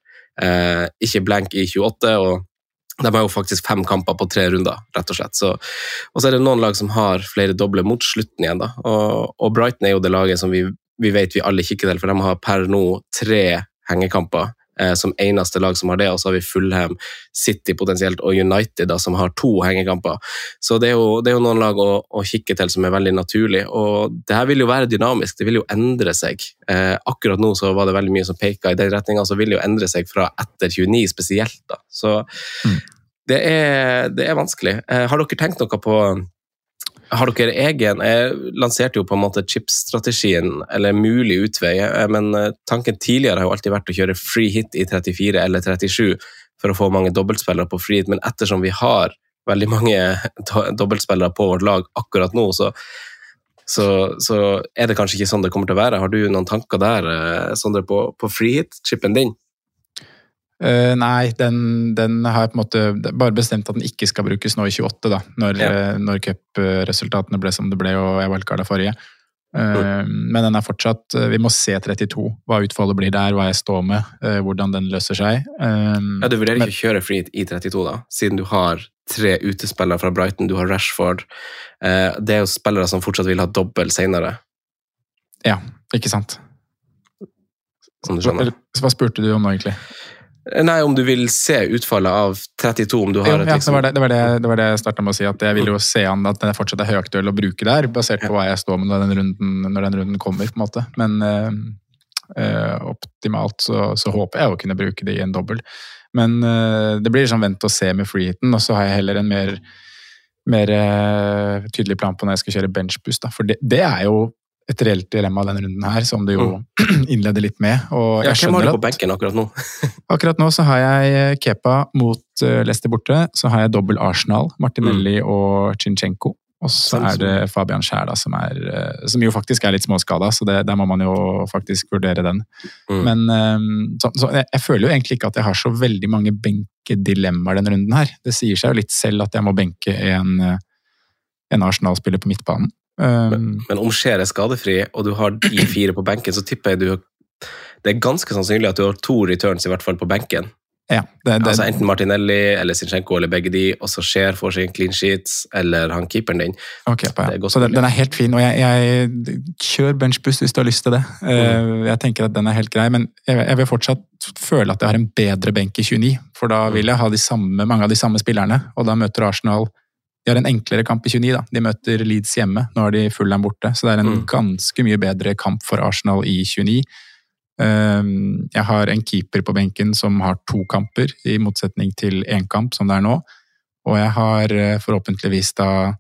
eh, ikke blank i 28, og de har jo faktisk fem kamper på tre runder, rett og slett. Så, og så er det noen lag som har flere doble mot slutten igjen. da. Og, og Brighton er jo det laget som vi, vi vet vi alle kikker til, for de har per nå tre hengekamper som eneste lag som har det, og så har vi Fulham, City potensielt og United da, som har to hengekamper. Så det er jo, det er jo noen lag å, å kikke til som er veldig naturlig, og det her vil jo være dynamisk, det vil jo endre seg. Eh, akkurat nå så var det veldig mye som peka i den retninga, så vil det jo endre seg fra etter 29 spesielt. da. Så det, er, det er vanskelig. Eh, har dere tenkt noe på har dere egen Jeg lanserte jo på en måte chipstrategien, eller mulig utvei, eh, men eh, tanken tidligere har jo alltid vært å kjøre free hit i 34 eller 37 for å få mange dobbeltspillere på free hit, men ettersom vi har veldig mange dobbeltspillere på vårt lag akkurat nå, så, så, så er det kanskje ikke sånn det kommer til å være. Har du noen tanker der, eh, Sondre, på, på free hit-chipen din? Eh, nei, den, den har jeg på en måte bare bestemt at den ikke skal brukes nå i 28, da. Når, Ja. eh, når cupresultatene ble som det ble og jeg wildcarda forrige. Eh, Men den er fortsatt Vi må se 32, hva utfallet blir der, hva jeg står med, uh, hvordan den løser seg. Ja, Du vurderer men- ikke å kjøre free i 32, da? Siden du har tre utespillere fra Brighton, du har Rashford. Det er jo spillere som fortsatt vil ha dobbel senere, Ja, ikke sant. som du skjønner. Hva spurte du om nå, egentlig? Nei, om du vil se utfallet av 32, om du Jo, har et ja, det liksom var det, det, var det, det var det jeg starta med å si, at jeg vil jo se an at den fortsatt er høyaktuell å bruke der, basert på hva jeg står med når den runden, når den runden kommer, på en måte. Men eh, optimalt så, så håper jeg å kunne bruke det i en dobbel. Men øh, det blir sånn vent og se med freeheaten, og så har jeg heller en mer, mer tydelig plan på når jeg skal kjøre benchboost. For det, det er jo et reelt dilemma denne runden her, som du jo innleder litt med. Og ja, Hvem har du på benken akkurat nå? Akkurat nå så har jeg eh, Kepa mot eh, Leicester borte. Så har jeg dobbel Arsenal, Martinelli og Chinchenko. Og så Sånn er det Fabian Skjær, da, som, er, eh, som jo faktisk er litt småskada, så det, der må man jo faktisk vurdere den. Mm. Men eh, så, så jeg, jeg føler jo egentlig ikke at jeg har så veldig mange benkedilemmaer denne runden her. Det sier seg jo litt selv at jeg må benke en, en Arsenal-spiller på midtbanen. Um, Men om Skjer er skadefri, og du har de fire på benken, så tipper jeg du Det er ganske sannsynlig at du har to returns i hvert fall på benken. ja, det, det, Altså Enten Martinelli eller Sinchenko eller begge de, og så Skjer får sin clean sheets, eller han keeperen din. Okay, på, Det Så den, den er helt fin, og jeg, jeg kjør benchbuss hvis du har lyst til det. Mm. Jeg tenker at den er helt grei, men jeg, jeg vil fortsatt føle at jeg har en bedre benk i 29, for da vil jeg ha de samme, mange av de samme spillerne, og da møter Arsenal de har en enklere kamp i 29, da. De møter Leeds hjemme. Nå har de Fulham borte, så det er en Mm. ganske mye bedre kamp for Arsenal i 29. Um, Jeg har en keeper på benken som har to kamper, i motsetning til én kamp, som det er nå. Og jeg har eh, forhåpentligvis da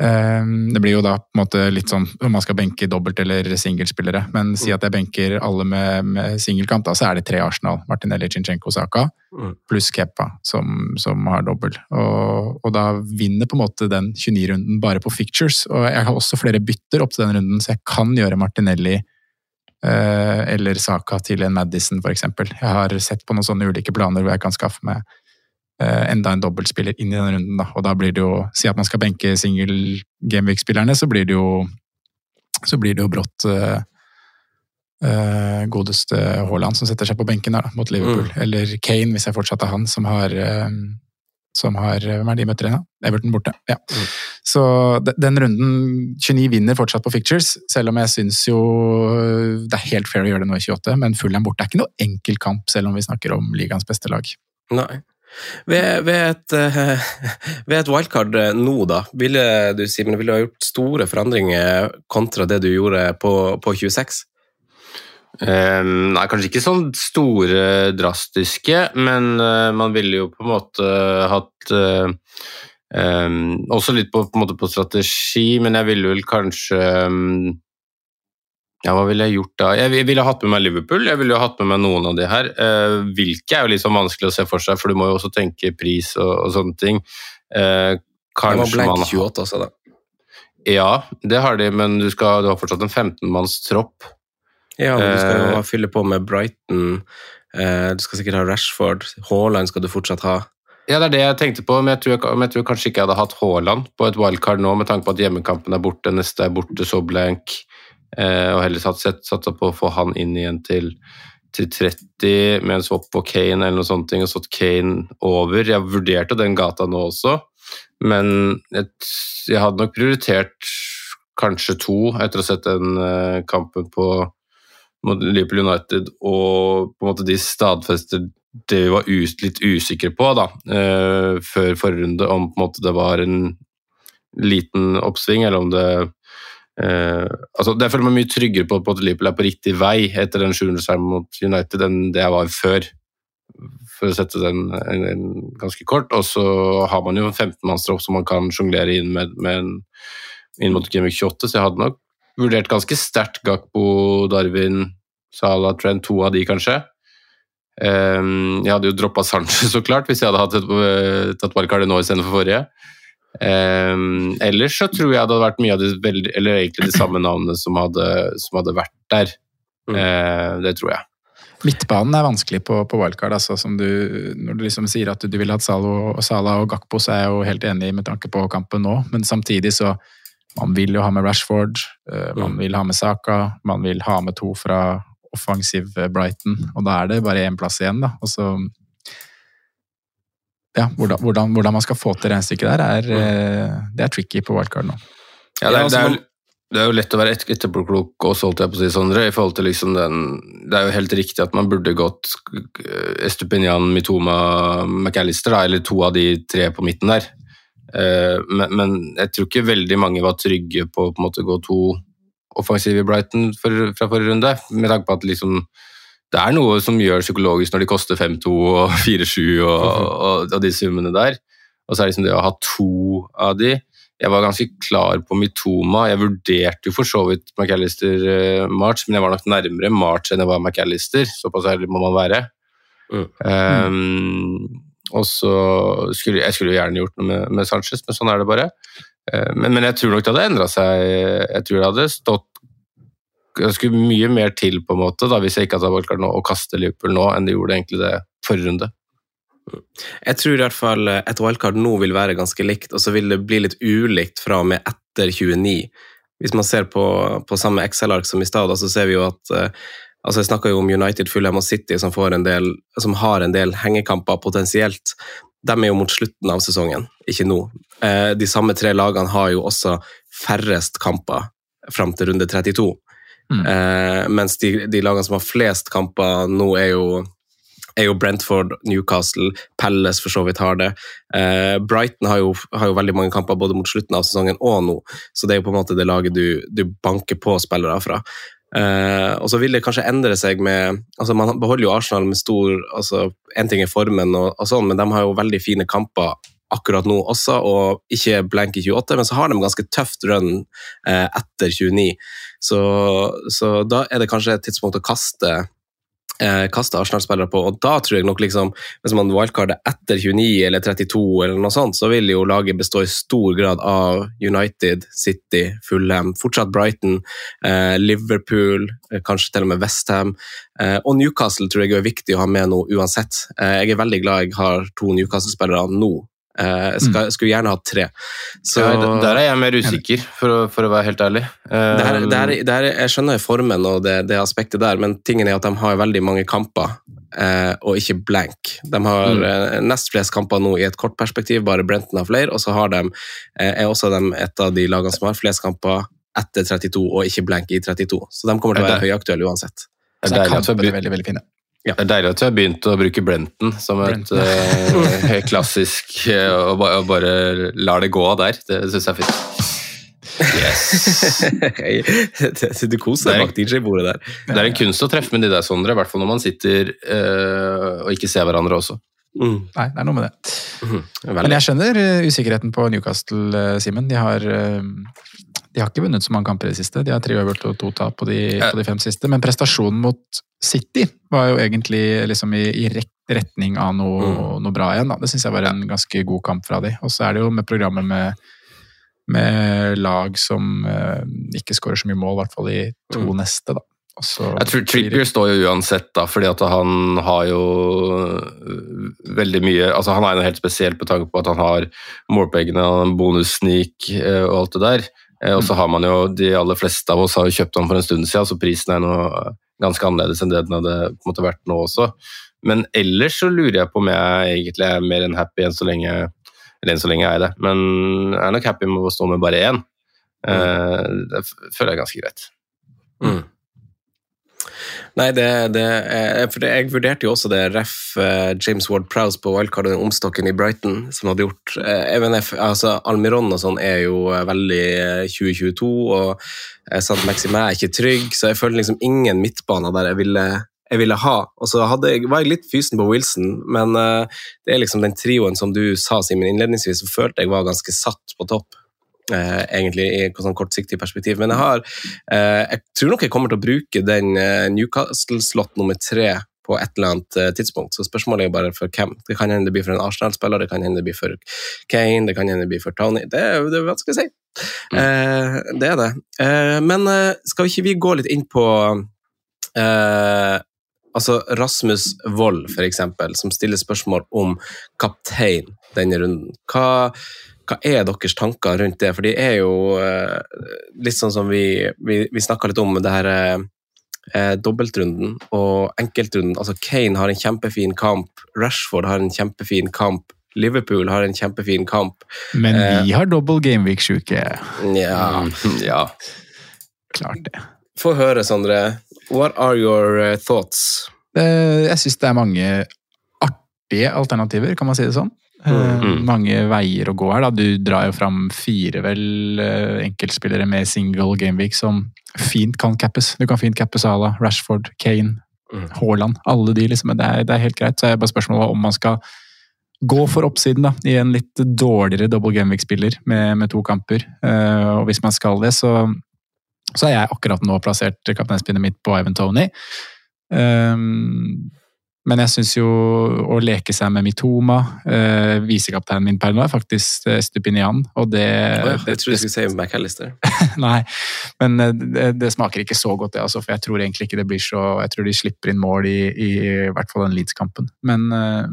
Det blir jo da på en måte litt sånn om man skal benke dobbelt- eller singelspillere. Men si at jeg benker alle med, med singelkamp, da, så er det tre Arsenal. Martinelli, Chinchenko, Saka. Mm. Pluss Kepa, som, som har dobbel. Og, og da vinner på en måte den 29-runden bare på fictures. Og jeg har også flere bytter opp til den runden, så jeg kan gjøre Martinelli eh, eller Saka til en Madison, eksempel. Jeg har sett på noen sånne ulike planer hvor jeg kan skaffe meg enda en dobbeltspiller inn i den runden. Da. Og da blir det jo Si at man skal benke single Gameweek-spillerne, så blir det jo så blir det jo brått eh, eh, godeste Haaland som setter seg på benken der, da, mot Liverpool. Eller Kane, hvis jeg fortsatt er han, som har uh, som har Hvem er de møter igjen, da? Everton borte. Ja. Så den runden 29 vinner fortsatt på fictures, selv om jeg syns jo det er helt fair å gjøre det nå i 28, men Fulham borte er ikke noe enkel kamp, selv om vi snakker om ligaens beste lag. Nei. Ved, ved, et, eh, ved et wildcard eh, nå, da, ville du Simon, ville ha gjort store forandringer kontra det du gjorde på, på 26? Um, nei, kanskje ikke sånn store, drastiske, men uh, man ville jo på en måte hatt uh, um, Også litt på, på, på strategi, men jeg ville vel kanskje ehm, ja, hva ville jeg gjort da? Jeg vil- ville hatt med meg Liverpool, jeg ville hatt med meg noen av de her. Eh, hvilke er jo sånn vanskelig å se for seg, for du må jo også tenke pris og, og sånne ting. Eh, Det var kanskje blank man 28 også, da. Ja, det har de, men du, skal, du har fortsatt en 15-manns tropp. Ja, men du skal jo Eh. fylle på med Brighton. Du skal sikkert ha Rashford. Haaland skal du fortsatt ha. Ja, det er det jeg tenkte på, men jeg tror, men jeg tror kanskje ikke jeg hadde hatt Haaland på et wildcard nå, med tanke på at hjemmekampen er borte, neste er borte, så blank, og heller satt, satsa på å få han inn igjen til, til 30 med en swap på Kane eller noe sånt, og satt Kane over. Jeg vurderte den gata nå også, men jeg, jeg hadde nok prioritert kanskje to etter å ha sett den eh, kampen på mot Liverpool United, og på en måte de stadfester det vi var us litt usikre på da, eh, før forrige runde, om på en måte det var en liten oppsving, eller om det eh, altså jeg føler meg mye tryggere på, på at Liverpool er på riktig vei etter den 700-seieren mot United enn det jeg var før, for å sette den en, en ganske kort. Og så har man jo en 15-mannstropp som man kan sjonglere inn med, med en, inn mot Gameweek 28, så jeg hadde nok vurdert ganske sterkt Gakbo, Darwin, Salah, Trent, to av de kanskje. Um, jeg hadde jo droppa Sanchez, så klart, hvis jeg hadde hatt et, øh, tatt wildcard nå istedenfor forrige. Ehm, ellers så tror jeg det hadde vært mye av de eller egentlig de samme navnene som hadde, som hadde vært der. Mm. Uh, det tror jeg. Midtbanen er vanskelig på, på wildcard. Altså, som du, når du liksom sier at du, du ville hatt Salo, Salah og Gakpo, så er jeg jo helt enig med tanke på kampen nå. Men samtidig så Man vil jo ha med Rashford, uh, man vil ha med Saka, man vil ha med to fra offensiv eh, Brighton, og da er det bare én plass igjen, da. Og så ja, hvordan, hvordan, hvordan man skal få til regnestykket der, er, eh, det er tricky på wildcard nå. Ja, det, er, det, er det er jo lett å være et- etterpåklok og holdt jeg på å si, Sondre, i forhold til liksom den Det er jo helt riktig at man burde gått eh, Estupinian, Mitoma, McAllister, da, eller to av de tre på midten der. Eh, Men, men jeg tror ikke veldig mange var trygge på å på en måte gå to offensive i Brighton for, fra forrige runde, med tanke på at liksom det er noe som gjør psykologisk når de koster 5-2 og 4-7 og, og, og de summene der. Og så er det liksom det å ha to av de. Jeg var ganske klar på Mitoma. Jeg vurderte jo for så vidt McAllister eh, men jeg var nok nærmere March enn jeg var McAllister. Såpass ærlig må man være. Mm. Um, og så skulle jeg skulle jo gjerne gjort noe med, med Sanchez, men sånn er det bare. Eh, men, men jeg tror nok det hadde endra seg. Jeg tror det hadde stått ganske mye mer til på en måte da, hvis jeg ikke hadde nå å kaste Liverpool nå, enn det gjorde egentlig det forrige runde. Jeg tror i hvert fall eh, et wildcard nå vil være ganske likt, og så vil det bli litt ulikt fra og med etter 29. Hvis man ser på, på samme Excel-ark som i stad, så ser vi jo at eh, altså Jeg snakka jo om United, Fulham og City som, del, som har en del hengekamper potensielt. De er jo mot slutten av sesongen, ikke nå. Eh, De samme tre lagene har jo også færrest kamper fram til runde 32. Mm. Eh, mens de, de lagene som har flest kamper nå, er jo, er jo Brentford, Newcastle, Palace for så vidt har det. Eh, Brighton har jo, har jo veldig mange kamper både mot slutten av sesongen og nå, så det er jo på en måte det laget du, du banker på spillere fra. Eh, og så vil det kanskje endre seg med altså Man beholder jo Arsenal med stor altså En ting er formen, og, og sånn, men de har jo veldig fine kamper akkurat nå også, og ikke blank i 28, men så har de ganske tøft run eh, etter 29. Så, så da er det kanskje et tidspunkt å kaste eh, kaste Arsenal-spillere på, og da tror jeg nok liksom, hvis man wildcarder etter 29 eller 32 eller noe sånt, så vil jo laget bestå i stor grad av United, City, Fulham, fortsatt Brighton, eh, Liverpool, eh, kanskje til og med Westham, eh, og Newcastle tror jeg er viktig å ha med nå uansett. Eh, jeg er veldig glad jeg har to Newcastle-spillere nå. Eh, jeg skal, skulle gjerne hatt tre. Så, Ja, der er jeg mer usikker, for å, for å være helt ærlig. det her, Um, det her, det her, jeg skjønner formen og det, det aspektet der, men tingen er at de har veldig mange kamper, eh, og ikke blank. De har Mm. eh, nest flest kamper nå i et kort perspektiv, bare Brenton har flere, og så har de, er også de et av de lagene som har flest kamper etter 32, og ikke blank i 32. Så de kommer til å være høyaktuelle uansett. Så er er kampene veldig, veldig fine. Det er deilig at vi har begynt å bruke Brenton som et Brenton. eh, helt klassisk eh, og, ba, og bare lar det gå der. Det syns jeg er fint. Yes. du koser Det deg bak DJ-bordet der. Det er en kunst å treffe med de der, Sondre, i hvert fall når man sitter uh, og ikke ser hverandre også. Mm. Nei, det er noe med det. Mhm. Men jeg skjønner usikkerheten på Newcastle, Simen. De har de har ikke vunnet så mange kamper i det siste. De har tre øvert og to tap på de, på de fem siste. Men prestasjonen mot City var jo egentlig liksom i, i retning av noe, Mm. noe bra igjen. Da. Det syns jeg var en ganske god kamp fra de. Og så er det jo med programmet med, med lag som eh, ikke skårer så mye mål, i hvert fall i to Mm. neste. da. Jeg tror Trippier står jo uansett, da, fordi at han har jo øh, veldig mye altså Han er jo helt spesielt på tanke på at han har målpengene, har bonussneak øh, og alt det der. Eh, Og så har man jo, De aller fleste av oss har jo kjøpt den for en stund siden, så prisen er nå ganske annerledes enn det den hadde på en måte vært nå også. Men ellers så lurer jeg på om jeg egentlig er mer enn happy enn så lenge eller enn så lenge jeg er det. Men jeg er nok happy med å stå med bare én. Mm. Det føler jeg er ganske greit. Mm. Nei, det, det er, for Jeg vurderte jo også det ref eh, James Ward Prowse på wildcard og den omstokken i Brighton som hadde gjort eh, MNF, altså Almiron og sånn er jo eh, veldig eh, 2022, og eh, Sant Maxime er ikke trygg, så jeg føler liksom ingen midtbaner der jeg ville, jeg ville ha. Og så jeg, var jeg litt fysen på Wilson, men eh, det er liksom den trioen som du sa Simen innledningsvis, som følte jeg var ganske satt på topp. Eh, egentlig i et sånn kortsiktig perspektiv. Men jeg har eh, Jeg tror nok jeg kommer til å bruke den eh, Newcastle-slott nummer tre på et eller annet eh, tidspunkt. Så spørsmålet er bare for hvem. Det kan hende det blir for en Arsenal-spiller, det kan hende det blir for Kane, det kan hende det blir for Tony. Det det er vanskelig å si. Eh, det er det. Eh, men eh, skal ikke vi gå litt inn på eh, Altså Rasmus Wold, eksempel, som stiller spørsmål om kaptein denne runden. Hva, hva er deres tanker rundt det? For de er jo eh, litt sånn som vi, vi, vi snakka litt om det her eh, eh, dobbeltrunden og enkeltrunden. Altså Kane har en kjempefin kamp, Rashford har en kjempefin kamp, Liverpool har en kjempefin kamp. Men Eh. vi har dobbel gameweek-sjuke. Ja, Ja. Klart det. Få høre, Sondre. What are your eh, thoughts? Eh, Jeg syns det er mange artige alternativer, kan man si det sånn. Eh, Mm. Mange veier å gå her. da. Du drar jo fram fire vel eh, enkeltspillere med single gameweek som fint kan cappes. Du kan fint cappe Sala, Rashford, Kane, Mm. Haaland. Alle de, liksom. Det er, det er helt greit. Så er bare spørsmålet om man skal gå for oppsiden da, i en litt dårligere double gameweek-spiller med, med to kamper. Uh, og hvis man skal det, så, så er jeg akkurat nå plassert kapteinspinnet mitt på Ivan Tony. Um, men jeg syns jo å leke seg med Mitoma eh, Visekapteinen min per nå er faktisk eh, Stupinian, og det, oh ja, det, jeg tror du skulle si McAllister. Nei, men eh, det, det smaker ikke så godt, det, altså, for jeg tror egentlig ikke det blir så Jeg tror de slipper inn mål i, i, i hvert fall den Leeds-kampen. Men eh,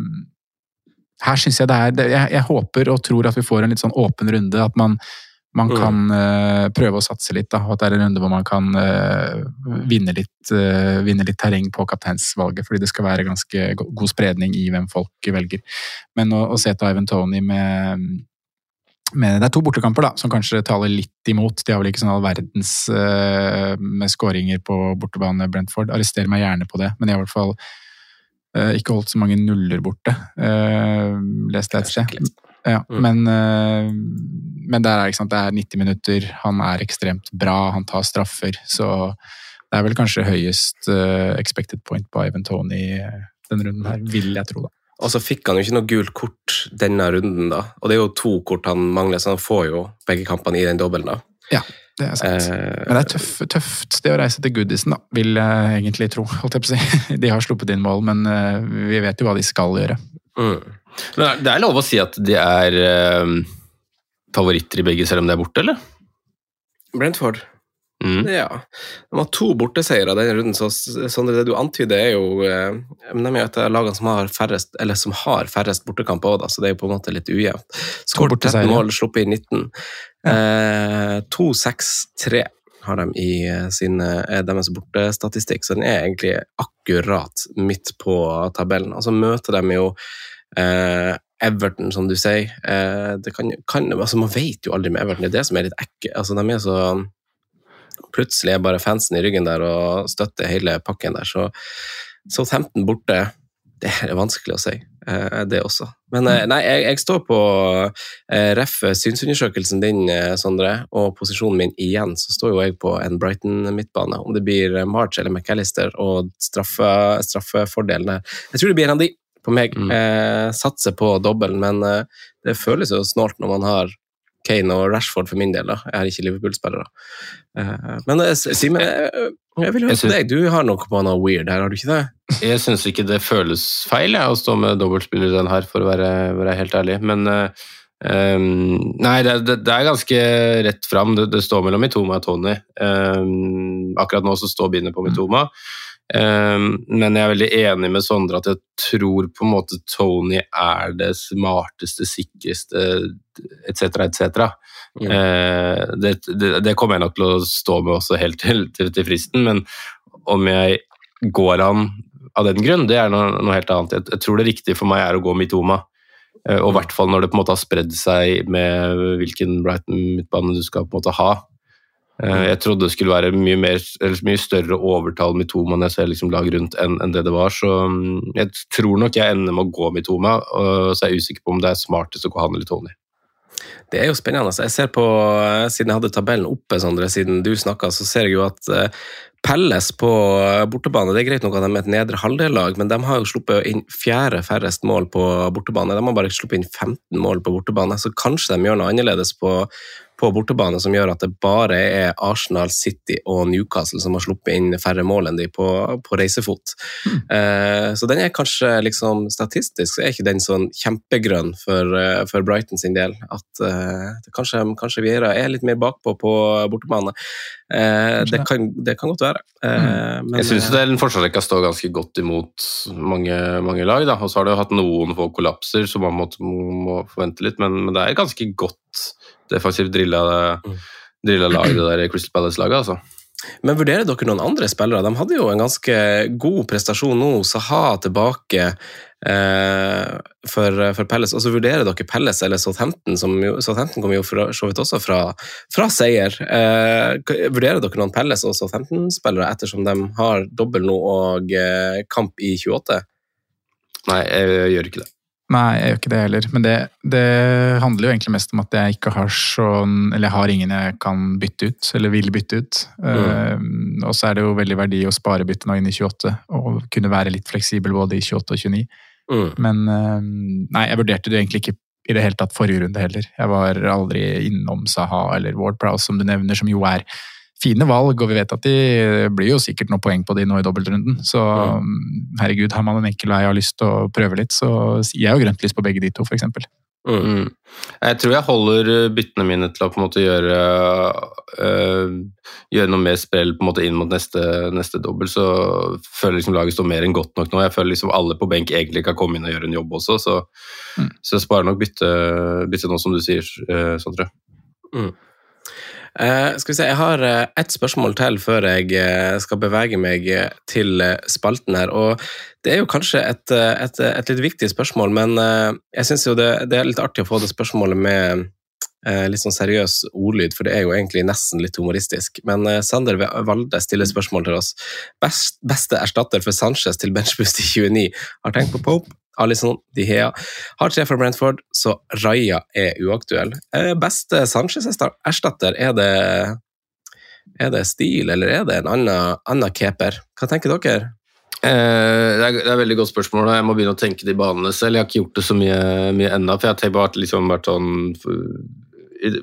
her syns jeg det er jeg, jeg håper og tror at vi får en litt sånn åpen runde. At man, man Mm. kan uh, prøve å satse litt. Da, at det er en runde hvor man kan uh, vinne, litt, uh, vinne litt terreng på kapteinsvalget. Fordi det skal være ganske god spredning i hvem folk velger. Men å, å se til Ivan Tony med med det er to bortekamper da, som kanskje taler litt imot. De har vel ikke sånn all verdens med skåringer på bortebane Brentford. Arrester meg gjerne på det, men de har i hvert fall ikke holdt så mange nuller borte. Leste jeg et sted. Ja, Mm. men, eh, men der er, sant, det er 90 minutter, han er ekstremt bra, han tar straffer. Så det er vel kanskje høyest eh, expected point på Ivan Tony eh, denne runden her, vil jeg tro. da. Og så fikk han jo ikke noe gult kort denne runden, da. Og det er jo to kort han mangler, så han får jo begge kampene i den dobbelen, da. Ja, det er sant. Eh, Men det er tøff, tøft det å reise til Goodison, da, vil jeg egentlig tro. holdt jeg på å si. De har sluppet inn mål, men vi vet jo hva de skal gjøre. Mm. Men det er lov å si at de er eh, favoritter i begge, selv om de er borte, eller? Brentford. Mm. Ja. De har to borteseiere denne runden, så Sondre, det du antyder, er jo eh, De er jo et av lagene som har færrest eller som har færrest bortekamper òg, så det er jo på en måte litt ujevnt. Skåret 13 mål, sluppet i 19. Eh, 2-6-3 har de i eh, sin, eh, deres bortestatistikk, så den er egentlig akkurat midt på tabellen. Og så møter de jo eh, Everton, som du sier. Eh, det kan, kan, altså man vet jo aldri med Everton, det er det som er litt ekkelt. Altså, de er så plutselig er bare fansen i ryggen der og støtter hele pakken der. Så Southampton borte, det er vanskelig å si, det også. Men eh, nei, jeg, jeg står på eh, ref synsundersøkelsen din, eh, Sondre, og posisjonen min igjen, så står jo jeg på en Brighton-midtbane. Om det blir eh, March eller McAllister og straffe, straffefordelene. Jeg tror det blir en av de på meg. Mm. Eh, satser på dobbelen, men eh, det føles jo snålt når man har Kane og Rashford for min del. da. Jeg har ikke Liverpool-spillere. Eh, men eh, Simen, jeg, vil høre på deg. Du har noe på noe weird her, har du ikke det? Jeg syns ikke det føles feil jeg, å stå med dobbeltspiller den her, for å være, være helt ærlig. Men uh, Nei, det, det, det er ganske rett fram. Det, det står mellom Mitoma og Tony. Ehm, akkurat nå så står bindet på Mitoma. Ehm, men jeg er veldig enig med Sondre at jeg tror på en måte Tony er det smarteste, sikreste etc., etc. Mm. Eh, det, det, det kommer jeg nok til å stå med også helt til, til, til fristen, men om jeg går an av den grunn, det er noe, noe helt annet. Jeg, jeg tror det riktige for meg er å gå Mitoma. Eh, Og i hvert fall når det på en måte har spredd seg med hvilken Brighton-midtbane du skal på en måte ha. Eh, Jeg trodde det skulle være mye, mer, eller mye større overtall Mitoma når jeg ser liksom lag rundt enn enn det det var. Så mm, jeg tror nok jeg ender med å gå Mitoma, og så er jeg usikker på om det er smartest å gå han eller Tony. Det er jo spennende. Jeg ser på, eh, Siden jeg hadde tabellen oppe, Sondre, siden du snakka, så ser jeg jo at eh, Pelles på bortebane Det er greit nok at de er et nedre halvdel-lag, men de har jo sluppet inn fjerde færrest mål på bortebane. De har bare sluppet inn 15 mål på bortebane, så kanskje de gjør noe annerledes på, på bortebane som gjør at det bare er Arsenal, City og Newcastle som har sluppet inn færre mål enn de på, på reisefot. Eh, så den er kanskje liksom statistisk så er ikke den sånn kjempegrønn for, eh, for Brighton sin del. At eh, kanskje, kanskje Vieira er litt mer bakpå på bortebane. Eh, det, kan, det kan godt være. Eh, men, Jeg syns fortsatt den forsvarsrekka står ganske godt imot mange, mange lag. da, Og så har det jo hatt noen få kollapser, så man må, må forvente litt. Men, men det er ganske godt defensivt drilla, drilla lag, det der Crystal Palace-laget. altså. Men vurderer dere noen andre spillere? De hadde jo en ganske god prestasjon nå. Saha tilbake eh, for, for Pelles. Og så vurderer dere Pelles eller Southampton, som jo, Southampton kommer jo for så vidt også fra, fra seier. Eh, vurderer dere noen Pelles og Southampton-spillere ettersom de har dobbel nå og eh, kamp i 28? Nei, jeg gjør ikke det. Nei, jeg gjør ikke det heller. Men det, det handler jo egentlig mest om at jeg ikke har sånn Eller jeg har ingen jeg kan bytte ut, eller vil bytte ut. Eh, og så er det jo veldig verdi å spare bytte nå inn i 28, og kunne være litt fleksibel både i 28 og 29. Mm. Men uh, nei, jeg vurderte det egentlig ikke i det hele tatt forrige runde heller. Jeg var aldri innom Saha eller Ward Prowse, som du nevner, som jo er fine valg, og vi vet at de blir jo sikkert noen poeng på de nå i dobbeltrunden. Så herregud, har man en enkel vei og har lyst til å prøve litt, så gir jeg jo grønt lys på begge de to, for eksempel. Mm. Jeg tror jeg holder eh, byttene mine til å på en måte gjøre, øh, gjøre noe mer spill på en måte inn mot neste, neste dobbel. Så føler liksom laget står mer enn godt nok nå. Jeg føler liksom alle på benk egentlig kan komme inn og gjøre en jobb også, så, så jeg sparer nok bytte, bytte nå, som du sier, øh, Sondre. Mm. Eh, skal vi se, Jeg har uh, ett spørsmål til før jeg uh, skal bevege meg til spalten her. og Det er jo kanskje et, et, et litt viktig spørsmål, men jeg syns det, det er litt artig å få det spørsmålet med litt sånn seriøs ordlyd, for det er jo egentlig nesten litt humoristisk. Men Sander Valde stiller spørsmål til oss. Best, beste erstatter for Sanchez til benchboost i 29. Har tenkt på Pope. Alison De Hea har tre for Brentford, så Raja er uaktuell. Eh, beste Sanchez-erstatter, er det er det Stil, eller er det en annen, annen keeper? Hva tenker dere? Eh, det, er, det er et veldig godt spørsmål, jeg må begynne å tenke de banene selv. Jeg har ikke gjort det så mye, mye ennå, for jeg har bare, liksom vært sånn i det,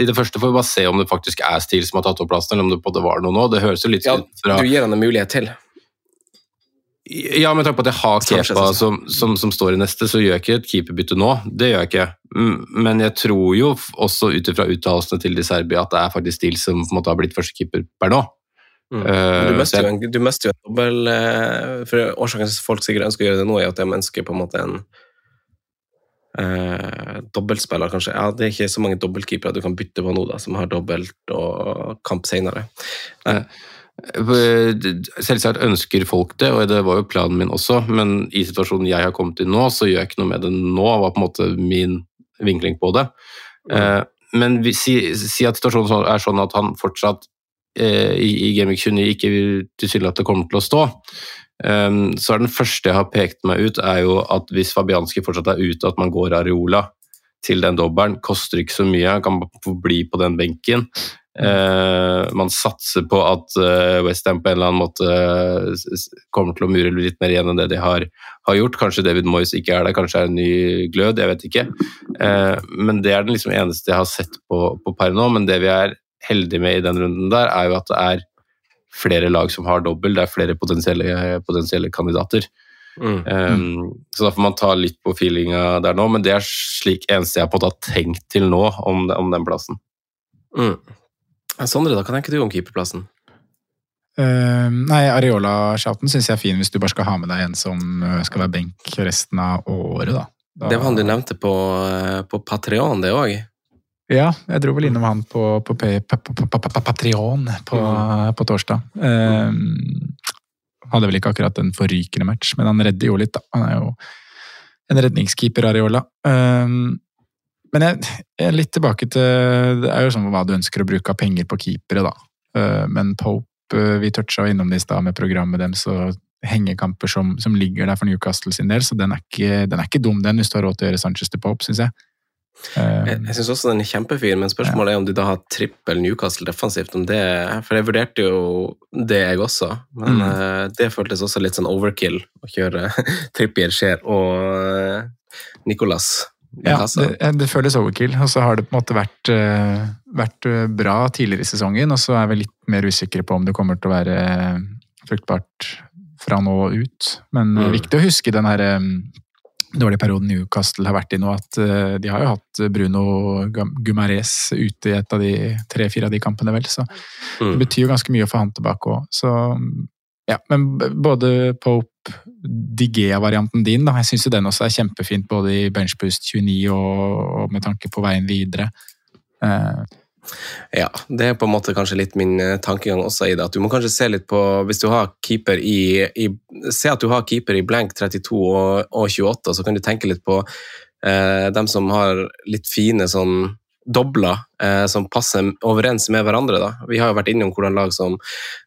I det første får vi bare se om det faktisk er Stil som har tatt opp plassen, eller om det på det var noe nå. Det høres jo litt Ja, fra Du gir han en mulighet til. Ja, med tanke på at jeg har Kepa som, som, som står i neste, så gjør jeg ikke et keeperbytte nå. Det gjør jeg ikke. Men jeg tror jo også ut ifra uttalelsene til de Serbia at det er faktisk Stil som på en måte har blitt førstekeeper per nå. Mm. Eh, Du mister jo en, du jo en dobbel eh, For Årsaken til at folk sikkert ønsker å gjøre det nå, er at de ønsker på en måte en eh, dobbeltspiller, kanskje. Ja, Det er ikke så mange dobbeltkeepere du kan bytte på nå, da, som har dobbelt og kamp senere. Nei. Selvsagt ønsker folk det, og det var jo planen min også, men i situasjonen jeg har kommet i nå, så gjør jeg ikke noe med det nå, var på en måte min vinkling på det. Mm. Men si, si at situasjonen er sånn at han fortsatt eh, i, i Gaming 29 ikke tilsynelatende kommer til å stå, eh, så er den første jeg har pekt meg ut, er jo at hvis Fabianski fortsatt er ute, at man går Areola til den dobbelen, koster ikke så mye, han kan bli på den benken. Eh, man satser på at uh, Westham på en eller annen måte eh, s- kommer til å mure litt mer igjen enn det de har, har gjort. Kanskje David Moyes ikke er der, kanskje er en ny glød, jeg vet ikke. Uh, men det er den liksom eneste jeg har sett på, på per nå. Men det vi er heldige med i den runden der, er jo at det er flere lag som har dobbel, det er flere potensielle, potensielle kandidater. Mm. Um, så da får man ta litt på feelinga der nå, men det er slik eneste jeg på en måte har tenkt til nå om, om den plassen. Mm. Sondre, da, hva tenker du om keeperplassen? Uh, nei, Areola-shouten syns jeg er fin hvis du bare skal ha med deg en som eh, skal være benk resten av året, da. da Det var han du nevnte på, eh, på Patreon, det òg. Ja, jeg dro vel innom han på, på, på pa- pa- pa- pa- Patreon på, på torsdag. Uh, hadde vel ikke akkurat en forrykende match, men han redder jo litt, da. Han er jo en redningskeeper, Areola. Eh, men jeg, jeg er litt tilbake til Det er jo sånn hva du ønsker å bruke av penger på keepere, da. Eh, men Pope, eh, vi toucha innom det i stad med programmet deres og hengekamper som, som ligger der for Newcastle sin del, så den er ikke, den er ikke dum, den, hvis du har råd til å gjøre Sanchez til Pope, syns jeg. Eh, Jeg, jeg syns også den er kjempefin, men spørsmålet er om du da har trippel Newcastle defensivt. Om det, for jeg vurderte jo det, jeg også. Men Mm. det føltes også litt sånn overkill å kjøre Trippier, Skjer og Nicolas Ja, det, det føles overkill, og så har det på en måte vært, eh, vært eh, bra tidligere i sesongen, og så er vi litt mer usikre på om det kommer til å være eh, fruktbart fra nå og ut. Men Mm. viktig å huske den her dårlige perioden Newcastle har vært i nå, at de har jo hatt Bruno Gumares ute i et av de tre-fire av de kampene, vel, så Mm. det betyr jo ganske mye å få han tilbake òg. Så ja, men både Pope Digea-varianten din, da, jeg syns den også er kjempefint både i benchboost 29 og, og med tanke på veien videre. Uh. Ja, det er på en måte kanskje litt min eh, tankegang også i det. At du må kanskje se litt på Hvis du har keeper i, i Se at du har keeper i blank 32 og, og 28, så kan du tenke litt på eh, dem som har litt fine sånn dobler eh, som passer overens med hverandre. Da. Vi har jo vært innom hvordan lag som,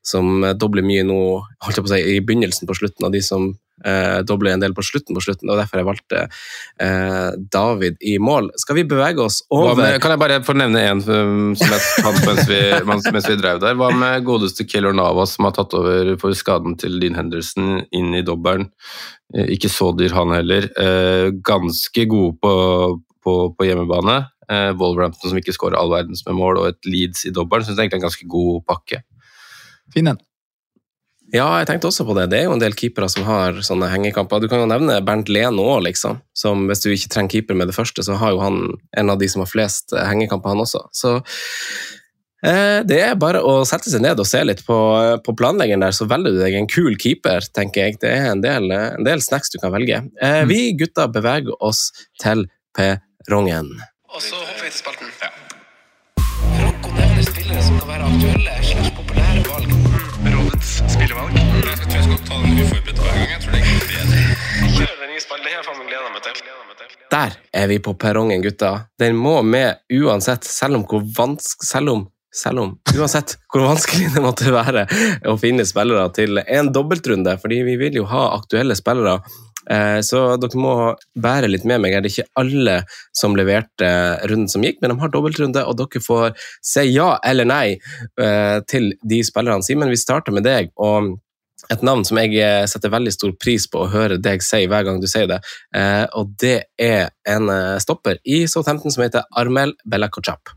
som eh, dobler mye nå holdt jeg på å si, i begynnelsen på slutten, og de som eh, dobler en del på slutten på slutten. og Derfor jeg valgte eh, David i mål. Skal vi bevege oss over med, kan jeg bare få nevne en um, som jeg fant mens vi, mens, mens vi drev der? Hva med godeste Keylor Navas, som har tatt over for skaden til Dean Henderson inn i dobbelen? Eh, Ikke så dyr, han heller. Eh, Ganske gode på, på, på hjemmebane. Eh, Wolverhampton som ikke skårer all verdens med mål, og et Leeds i dobbelen. Syns jeg egentlig er en ganske god pakke. fin en. Ja, jeg tenkte også på det. Det er jo en del keepere som har sånne hengekamper. Du kan jo nevne Bernt Lene òg, liksom. Som hvis du ikke trenger keeper med det første, så har jo han en av de som har flest eh, hengekamper, han også. Så eh, det er bare å sette seg ned og se litt på, på planleggeren der, så velger du deg en kul keeper, tenker jeg. Det er en del, en del snacks du kan velge. Eh, vi gutta beveger oss til perrongen. Og så hopper vi til spalten. Franco nevner spillere som kan være aktuelle slags populære valg. Rådets spillevalg. Jeg tror jeg skal ta den uforberedt hver gang. Jeg tror det er bedre. Kjør den nye spalten. Det har jeg gleda meg til. Der er vi på perrongen, gutta. Den må med uansett, selv om hvor vansk... Selv om selv om, uansett hvor vanskelig det måtte være å finne spillere til en dobbeltrunde, fordi vi vil jo ha aktuelle spillere. Eh, Så dere må bære litt med meg. Er det ikke alle som leverte runden som gikk, men de har dobbeltrunde, og dere får si ja eller nei eh, til de spillerne. Simen, vi starter med deg. og et navn som jeg eh, setter veldig stor pris på å høre deg si hver gang du sier det, og det er en stopper i Southampton som heter Armel Bellacochap.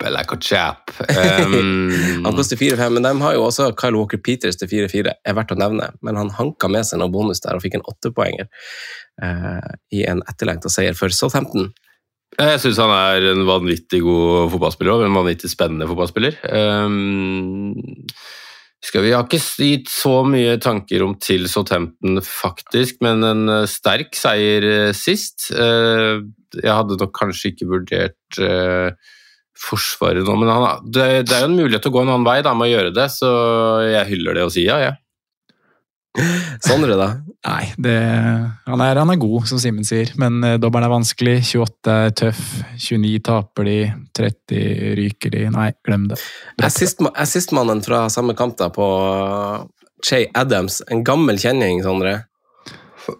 Bellacochap. Um, Han koster 4-5, men de har jo også Kyle Walker Peters til 4-4, er verdt å nevne, men han hanka med seg noen bonus der og fikk en åttepoenger uh, i en etterlengta seier for Southampton. Jeg syns han er en vanvittig god fotballspiller og en vanvittig spennende fotballspiller. Um, vi, har ikke gitt så mye tanker om til Southampton, faktisk, men en eh, sterk seier eh, sist. Uh, jeg hadde nok kanskje ikke vurdert eh, Forsvaret nå, men han, det, det er jo en mulighet til å gå en annen vei da, med å gjøre det, så jeg hyller det og sier ja, jeg. Sondre, da? Nei, det, han, er, han er god, som Simen sier, men eh, dobbelen er vanskelig. 28 er tøff, 29 taper de, 30 ryker de. Nei, glem det. Assist- Assistmannen fra samme kamp da, på Che Adams, en gammel kjenning, Sondre.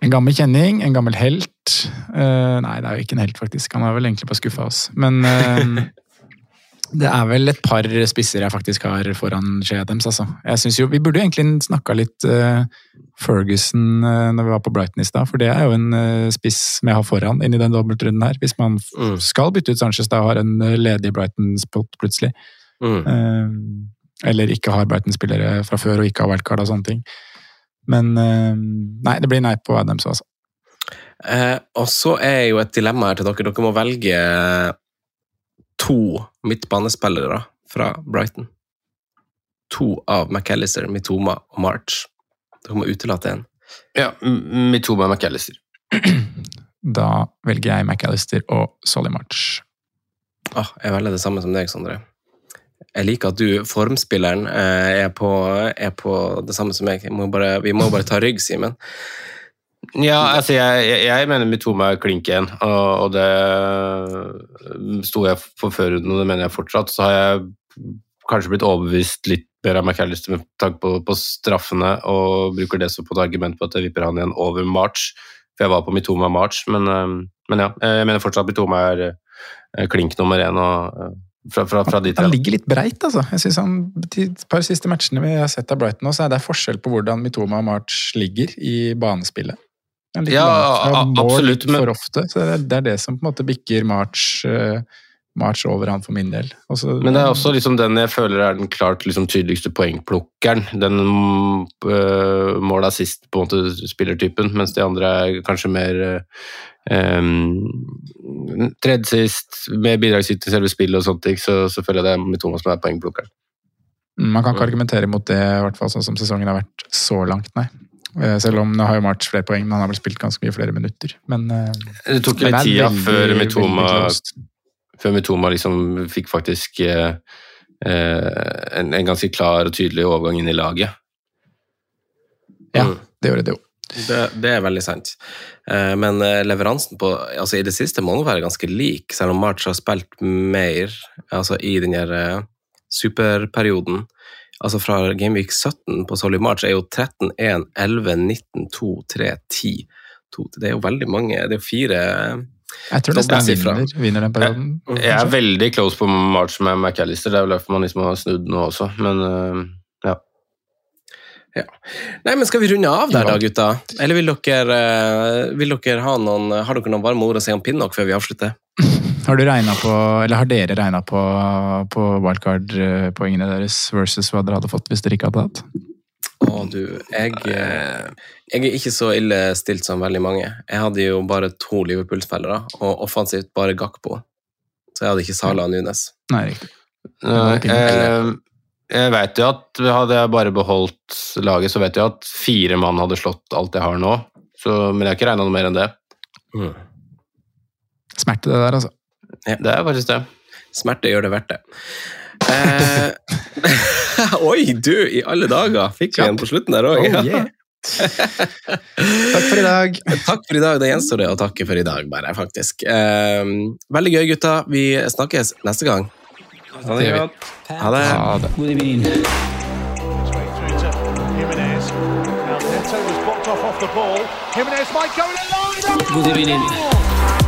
En gammel kjenning, en gammel helt. Uh, nei, det er jo ikke en helt, faktisk. Han er vel egentlig bare skuffa oss. Men eh, det er vel et par spisser jeg faktisk har foran Shea Adams, altså. Jeg synes jo, Vi burde jo egentlig snakka litt uh, Ferguson uh, når vi var på Brighton i stad, for det er jo en uh, spiss jeg har foran inn i den dobbeltrunden her. Hvis man Mm. skal bytte ut Sanchez da og har en ledig Brighton-spot plutselig. Mm. Eller ikke har Brighton-spillere fra før og ikke har wildcard og sånne ting. Men nei, det blir nei på Adams, altså. Og så er jo et dilemma her til dere. Dere må velge to midtbanespillere fra Brighton. To av McAllister, Mitoma og March. Dere må utelate en. Ja, Mitoma og McAllister. Da velger jeg McAllister og Solly March. Ah, jeg velger det samme som deg, Sondre. Jeg liker at du, formspilleren, eh, er på, er på det samme som meg. Må bare, vi må bare ta rygg, Simen. Ja, altså jeg, jeg, mener Mitoma er klink igjen, og, og det sto jeg for før runden, og det mener jeg fortsatt. Så har jeg kanskje blitt overbevist litt mer av McAllister med tanke på, på straffene, og bruker det som på et argument på at jeg vipper han igjen over March. For jeg var på Mitoma March, men, eh, men ja, jeg mener fortsatt at Mitoma er eh, klink nummer én og, eh, fra, fra, fra de. Han ligger litt breit, altså. Jeg synes han, De par siste matchene vi har sett av Brighton, nå, så er det forskjell på hvordan Mitoma og March ligger i banespillet. Ja, absolutt, men- For ofte, så det er, det er det som på en måte bikker March, eh, March over han for min del. Også, Men det er også liksom den jeg føler er den klart liksom tydeligste poengplukkeren. Den øh, måla sist på en måte spillertypen, mens de andre er kanskje mer øh, um, tredje sist, med bidragsyter til selve spillet og sånt, så, så føler jeg det er Thomas som er poengplukkeren. Man kan ikke argumentere mot det, i hvert fall sånn som sesongen har vært så langt, nei. Eh, Selv om nå har jo March flere poeng, men han har vel spilt ganske mye flere minutter. Men eh, Det tok litt tida før Mitoma, før Mitoma liksom fikk faktisk eh, eh, en, en ganske klar og tydelig overgang inn i laget. Ja, Mm. det gjorde det jo. Det, det er veldig sant. Eh, Men leveransen på altså i det siste må nå være ganske lik, selv om March har spilt mer altså i den der superperioden. Altså fra Gameweek 17 på Solly March er jo 13, 1, 11, 19, 2, 3, 10. 2, det er jo veldig mange. Det er jo fire Jeg tror nesten han vinner, vinner den perioden. Jeg er veldig close på March med McAllister, det er vel derfor man liksom har snudd nå også, men eh, ja. Nei, men skal vi runde av der da, gutta? Eller vil dere, eh, vil dere ha noen Har dere noen varme ord å si om Pinnock før vi avslutter? Har på, eller har dere regna på, på wildcard-poengene deres versus hva dere hadde fått hvis dere ikke hadde hatt? Å, du, jeg, eh, jeg er ikke så ille stilt som veldig mange. Jeg hadde jo bare to Liverpool-spillere, og offensivt bare Gakpo. Så jeg hadde ikke Sala og Nunes. Nei, riktig. Nei, eh, jeg vet jo at hadde jeg bare beholdt laget, så vet jeg at fire mann hadde slått alt jeg har nå. Så, men jeg har ikke regna noe mer enn det. Smerte, det der, altså. Det er faktisk det. Smerte gjør det verdt det. Eh, Oi, du, i alle dager! Fikk vi en på slutten der òg. Oh, yeah. Takk for i dag. Takk for i dag. Det gjenstår det å takke for i dag, bare, faktisk. Eh, veldig gøy, gutta. Vi snakkes neste gang. Ha det godt. Ha det. Ha det. Good evening.